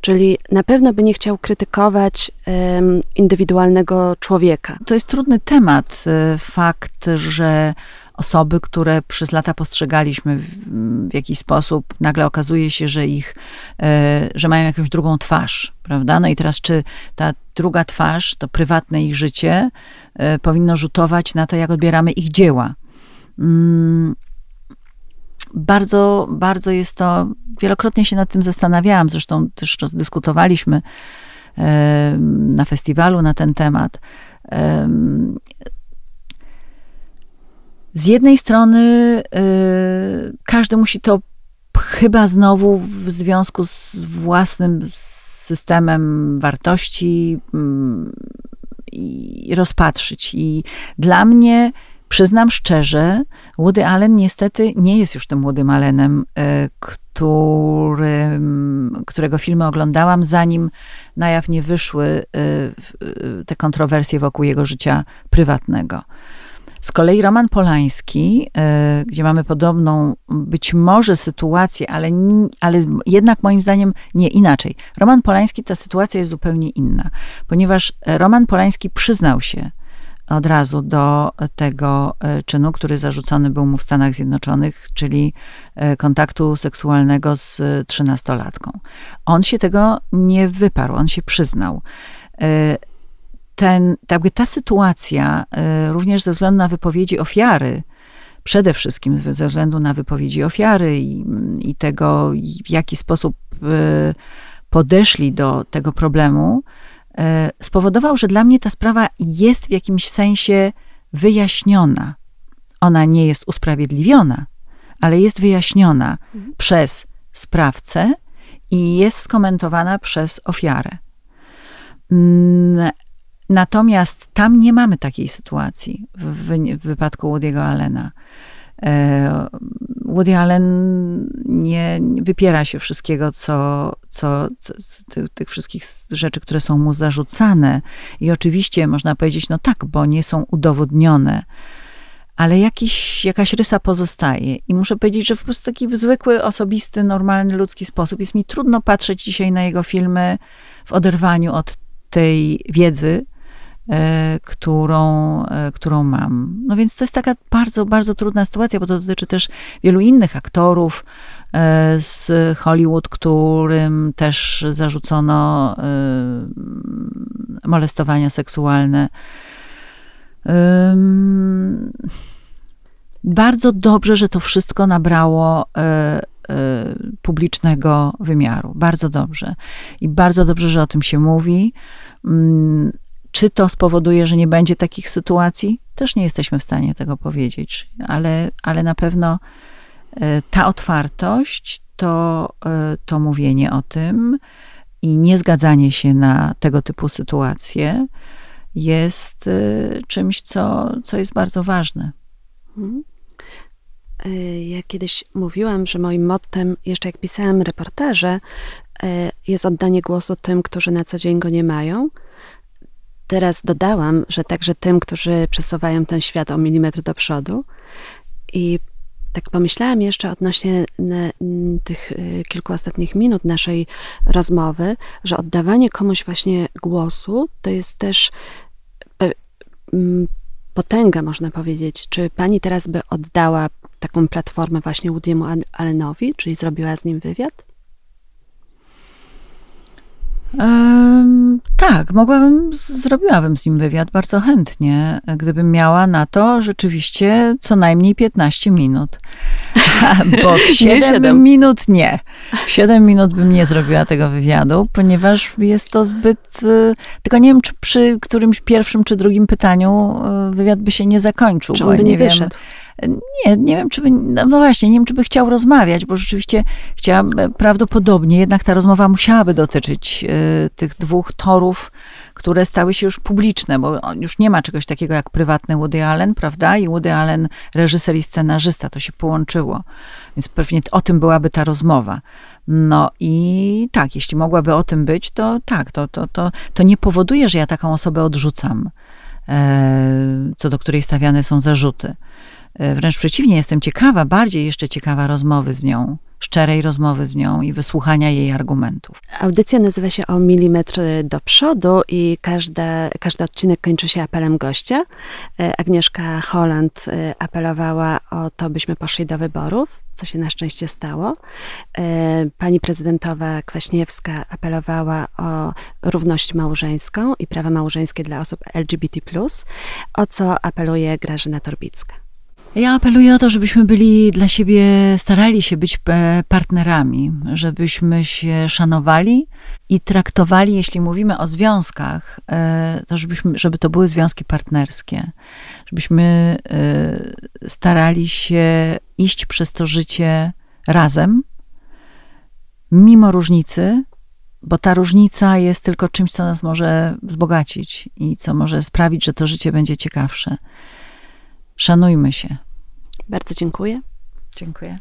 Czyli na pewno by nie chciał krytykować um, indywidualnego człowieka. To jest trudny temat. E, fakt, że osoby, które przez lata postrzegaliśmy w, w, jakiś sposób, nagle okazuje się, że ich, e, że mają jakąś drugą twarz, prawda? No i teraz, czy ta druga twarz, to prywatne ich życie, e, powinno rzutować na to, jak odbieramy ich dzieła. Mm, bardzo, bardzo jest to, wielokrotnie się nad tym zastanawiałam, zresztą też dyskutowaliśmy na festiwalu na ten temat. Z jednej strony y, każdy musi to chyba znowu w związku z własnym systemem wartości mm, i rozpatrzyć. I dla mnie, przyznam szczerze, Woody Allen niestety nie jest już tym Woodym Allenem, y, którym, którego filmy oglądałam, zanim na jaw nie wyszły y, te kontrowersje wokół jego życia prywatnego. Z kolei Roman Polański, e, gdzie mamy podobną być może sytuację, ale, ale jednak moim zdaniem nie inaczej. Roman Polański, ta sytuacja jest zupełnie inna, ponieważ Roman Polański przyznał się od razu do tego e, czynu, który zarzucony był mu w Stanach Zjednoczonych, czyli e, kontaktu seksualnego z trzynastolatką. On się tego nie wyparł, on się przyznał ten, jakby ta sytuacja, również ze względu na wypowiedzi ofiary, przede wszystkim ze względu na wypowiedzi ofiary i, i tego, w jaki sposób podeszli do tego problemu, spowodował, że dla mnie ta sprawa jest w jakimś sensie wyjaśniona. Ona nie jest usprawiedliwiona, ale jest wyjaśniona mhm. przez sprawcę i jest skomentowana przez ofiarę. Mm, Natomiast tam nie mamy takiej sytuacji w, w, w wypadku Woody'ego Allena. E, Woody Allen nie wypiera się wszystkiego, co, co, co tych, tych, wszystkich rzeczy, które są mu zarzucane. I oczywiście można powiedzieć, no tak, bo nie są udowodnione, ale jakiś, jakaś rysa pozostaje. I muszę powiedzieć, że w prostu taki zwykły, osobisty, normalny, ludzki sposób jest mi trudno patrzeć dzisiaj na jego filmy w oderwaniu od tej wiedzy, którą, e, którą mam. No więc to jest taka bardzo, bardzo trudna sytuacja, bo to dotyczy też wielu innych aktorów e, z Hollywood, którym też zarzucono molestowania seksualne. Bardzo dobrze, że to wszystko nabrało publicznego wymiaru. Bardzo dobrze. I bardzo dobrze, że o tym się mówi. Czy to spowoduje, że nie będzie takich sytuacji? Też nie jesteśmy w stanie tego powiedzieć, ale, ale na pewno e, ta otwartość, to, e, to mówienie o tym i niezgadzanie się na tego typu sytuacje jest e, czymś, co, co jest bardzo ważne. Mhm. Ja kiedyś mówiłam, że moim mottem, jeszcze jak pisałam reportaże, jest oddanie głosu tym, którzy na co dzień go nie mają Teraz dodałam, że także tym, którzy przesuwają ten świat o milimetr do przodu. I tak pomyślałam jeszcze odnośnie tych y, kilku ostatnich minut naszej rozmowy, że oddawanie komuś właśnie głosu to jest też potęga, można powiedzieć. Czy pani teraz by oddała taką platformę właśnie Woody'emu Allenowi, czyli zrobiła z nim wywiad? Tak, mogłabym, zrobiłabym z nim wywiad bardzo chętnie, gdybym miała na to rzeczywiście co najmniej 15 minut. Bo w 7, 7 minut nie. W 7 minut bym nie zrobiła tego wywiadu, ponieważ jest to zbyt. Y, tylko nie wiem, czy przy którymś pierwszym czy drugim pytaniu y, wywiad by się nie zakończył. Czy on by nie, nie wyszedł? Wiem, nie, nie wiem, czy by, no właśnie, nie wiem, czy by chciał rozmawiać, bo rzeczywiście chciałam, prawdopodobnie jednak ta rozmowa musiałaby dotyczyć y, tych dwóch torów, które stały się już publiczne, bo już nie ma czegoś takiego jak prywatny Woody Allen, prawda? I Woody Allen, reżyser i scenarzysta, to się połączyło. Więc pewnie o tym byłaby ta rozmowa. No i tak, jeśli mogłaby o tym być, to tak, to, to, to, to nie powoduje, że ja taką osobę odrzucam, e, co do której stawiane są zarzuty. E, wręcz przeciwnie, jestem ciekawa, bardziej jeszcze ciekawa rozmowy z nią, szczerej rozmowy z nią i wysłuchania jej argumentów. Audycja nazywa się o milimetr do przodu i każde, każdy odcinek kończy się apelem gościa. E, Agnieszka Holland e, apelowała o to, byśmy poszli do wyborów, co się na szczęście stało. Pani prezydentowa Kwaśniewska apelowała o równość małżeńską i prawa małżeńskie dla osób LGBT+, o co apeluje Grażyna Torbicka. Ja apeluję o to, żebyśmy byli dla siebie, starali się być e, partnerami, żebyśmy się szanowali i traktowali, jeśli mówimy o związkach, e, to żebyśmy, żeby to były związki partnerskie, żebyśmy e, starali się iść przez to życie razem, mimo różnicy, bo ta różnica jest tylko czymś, co nas może wzbogacić i co może sprawić, że to życie będzie ciekawsze. Szanujmy się. Bardzo dziękuję. Dziękuję.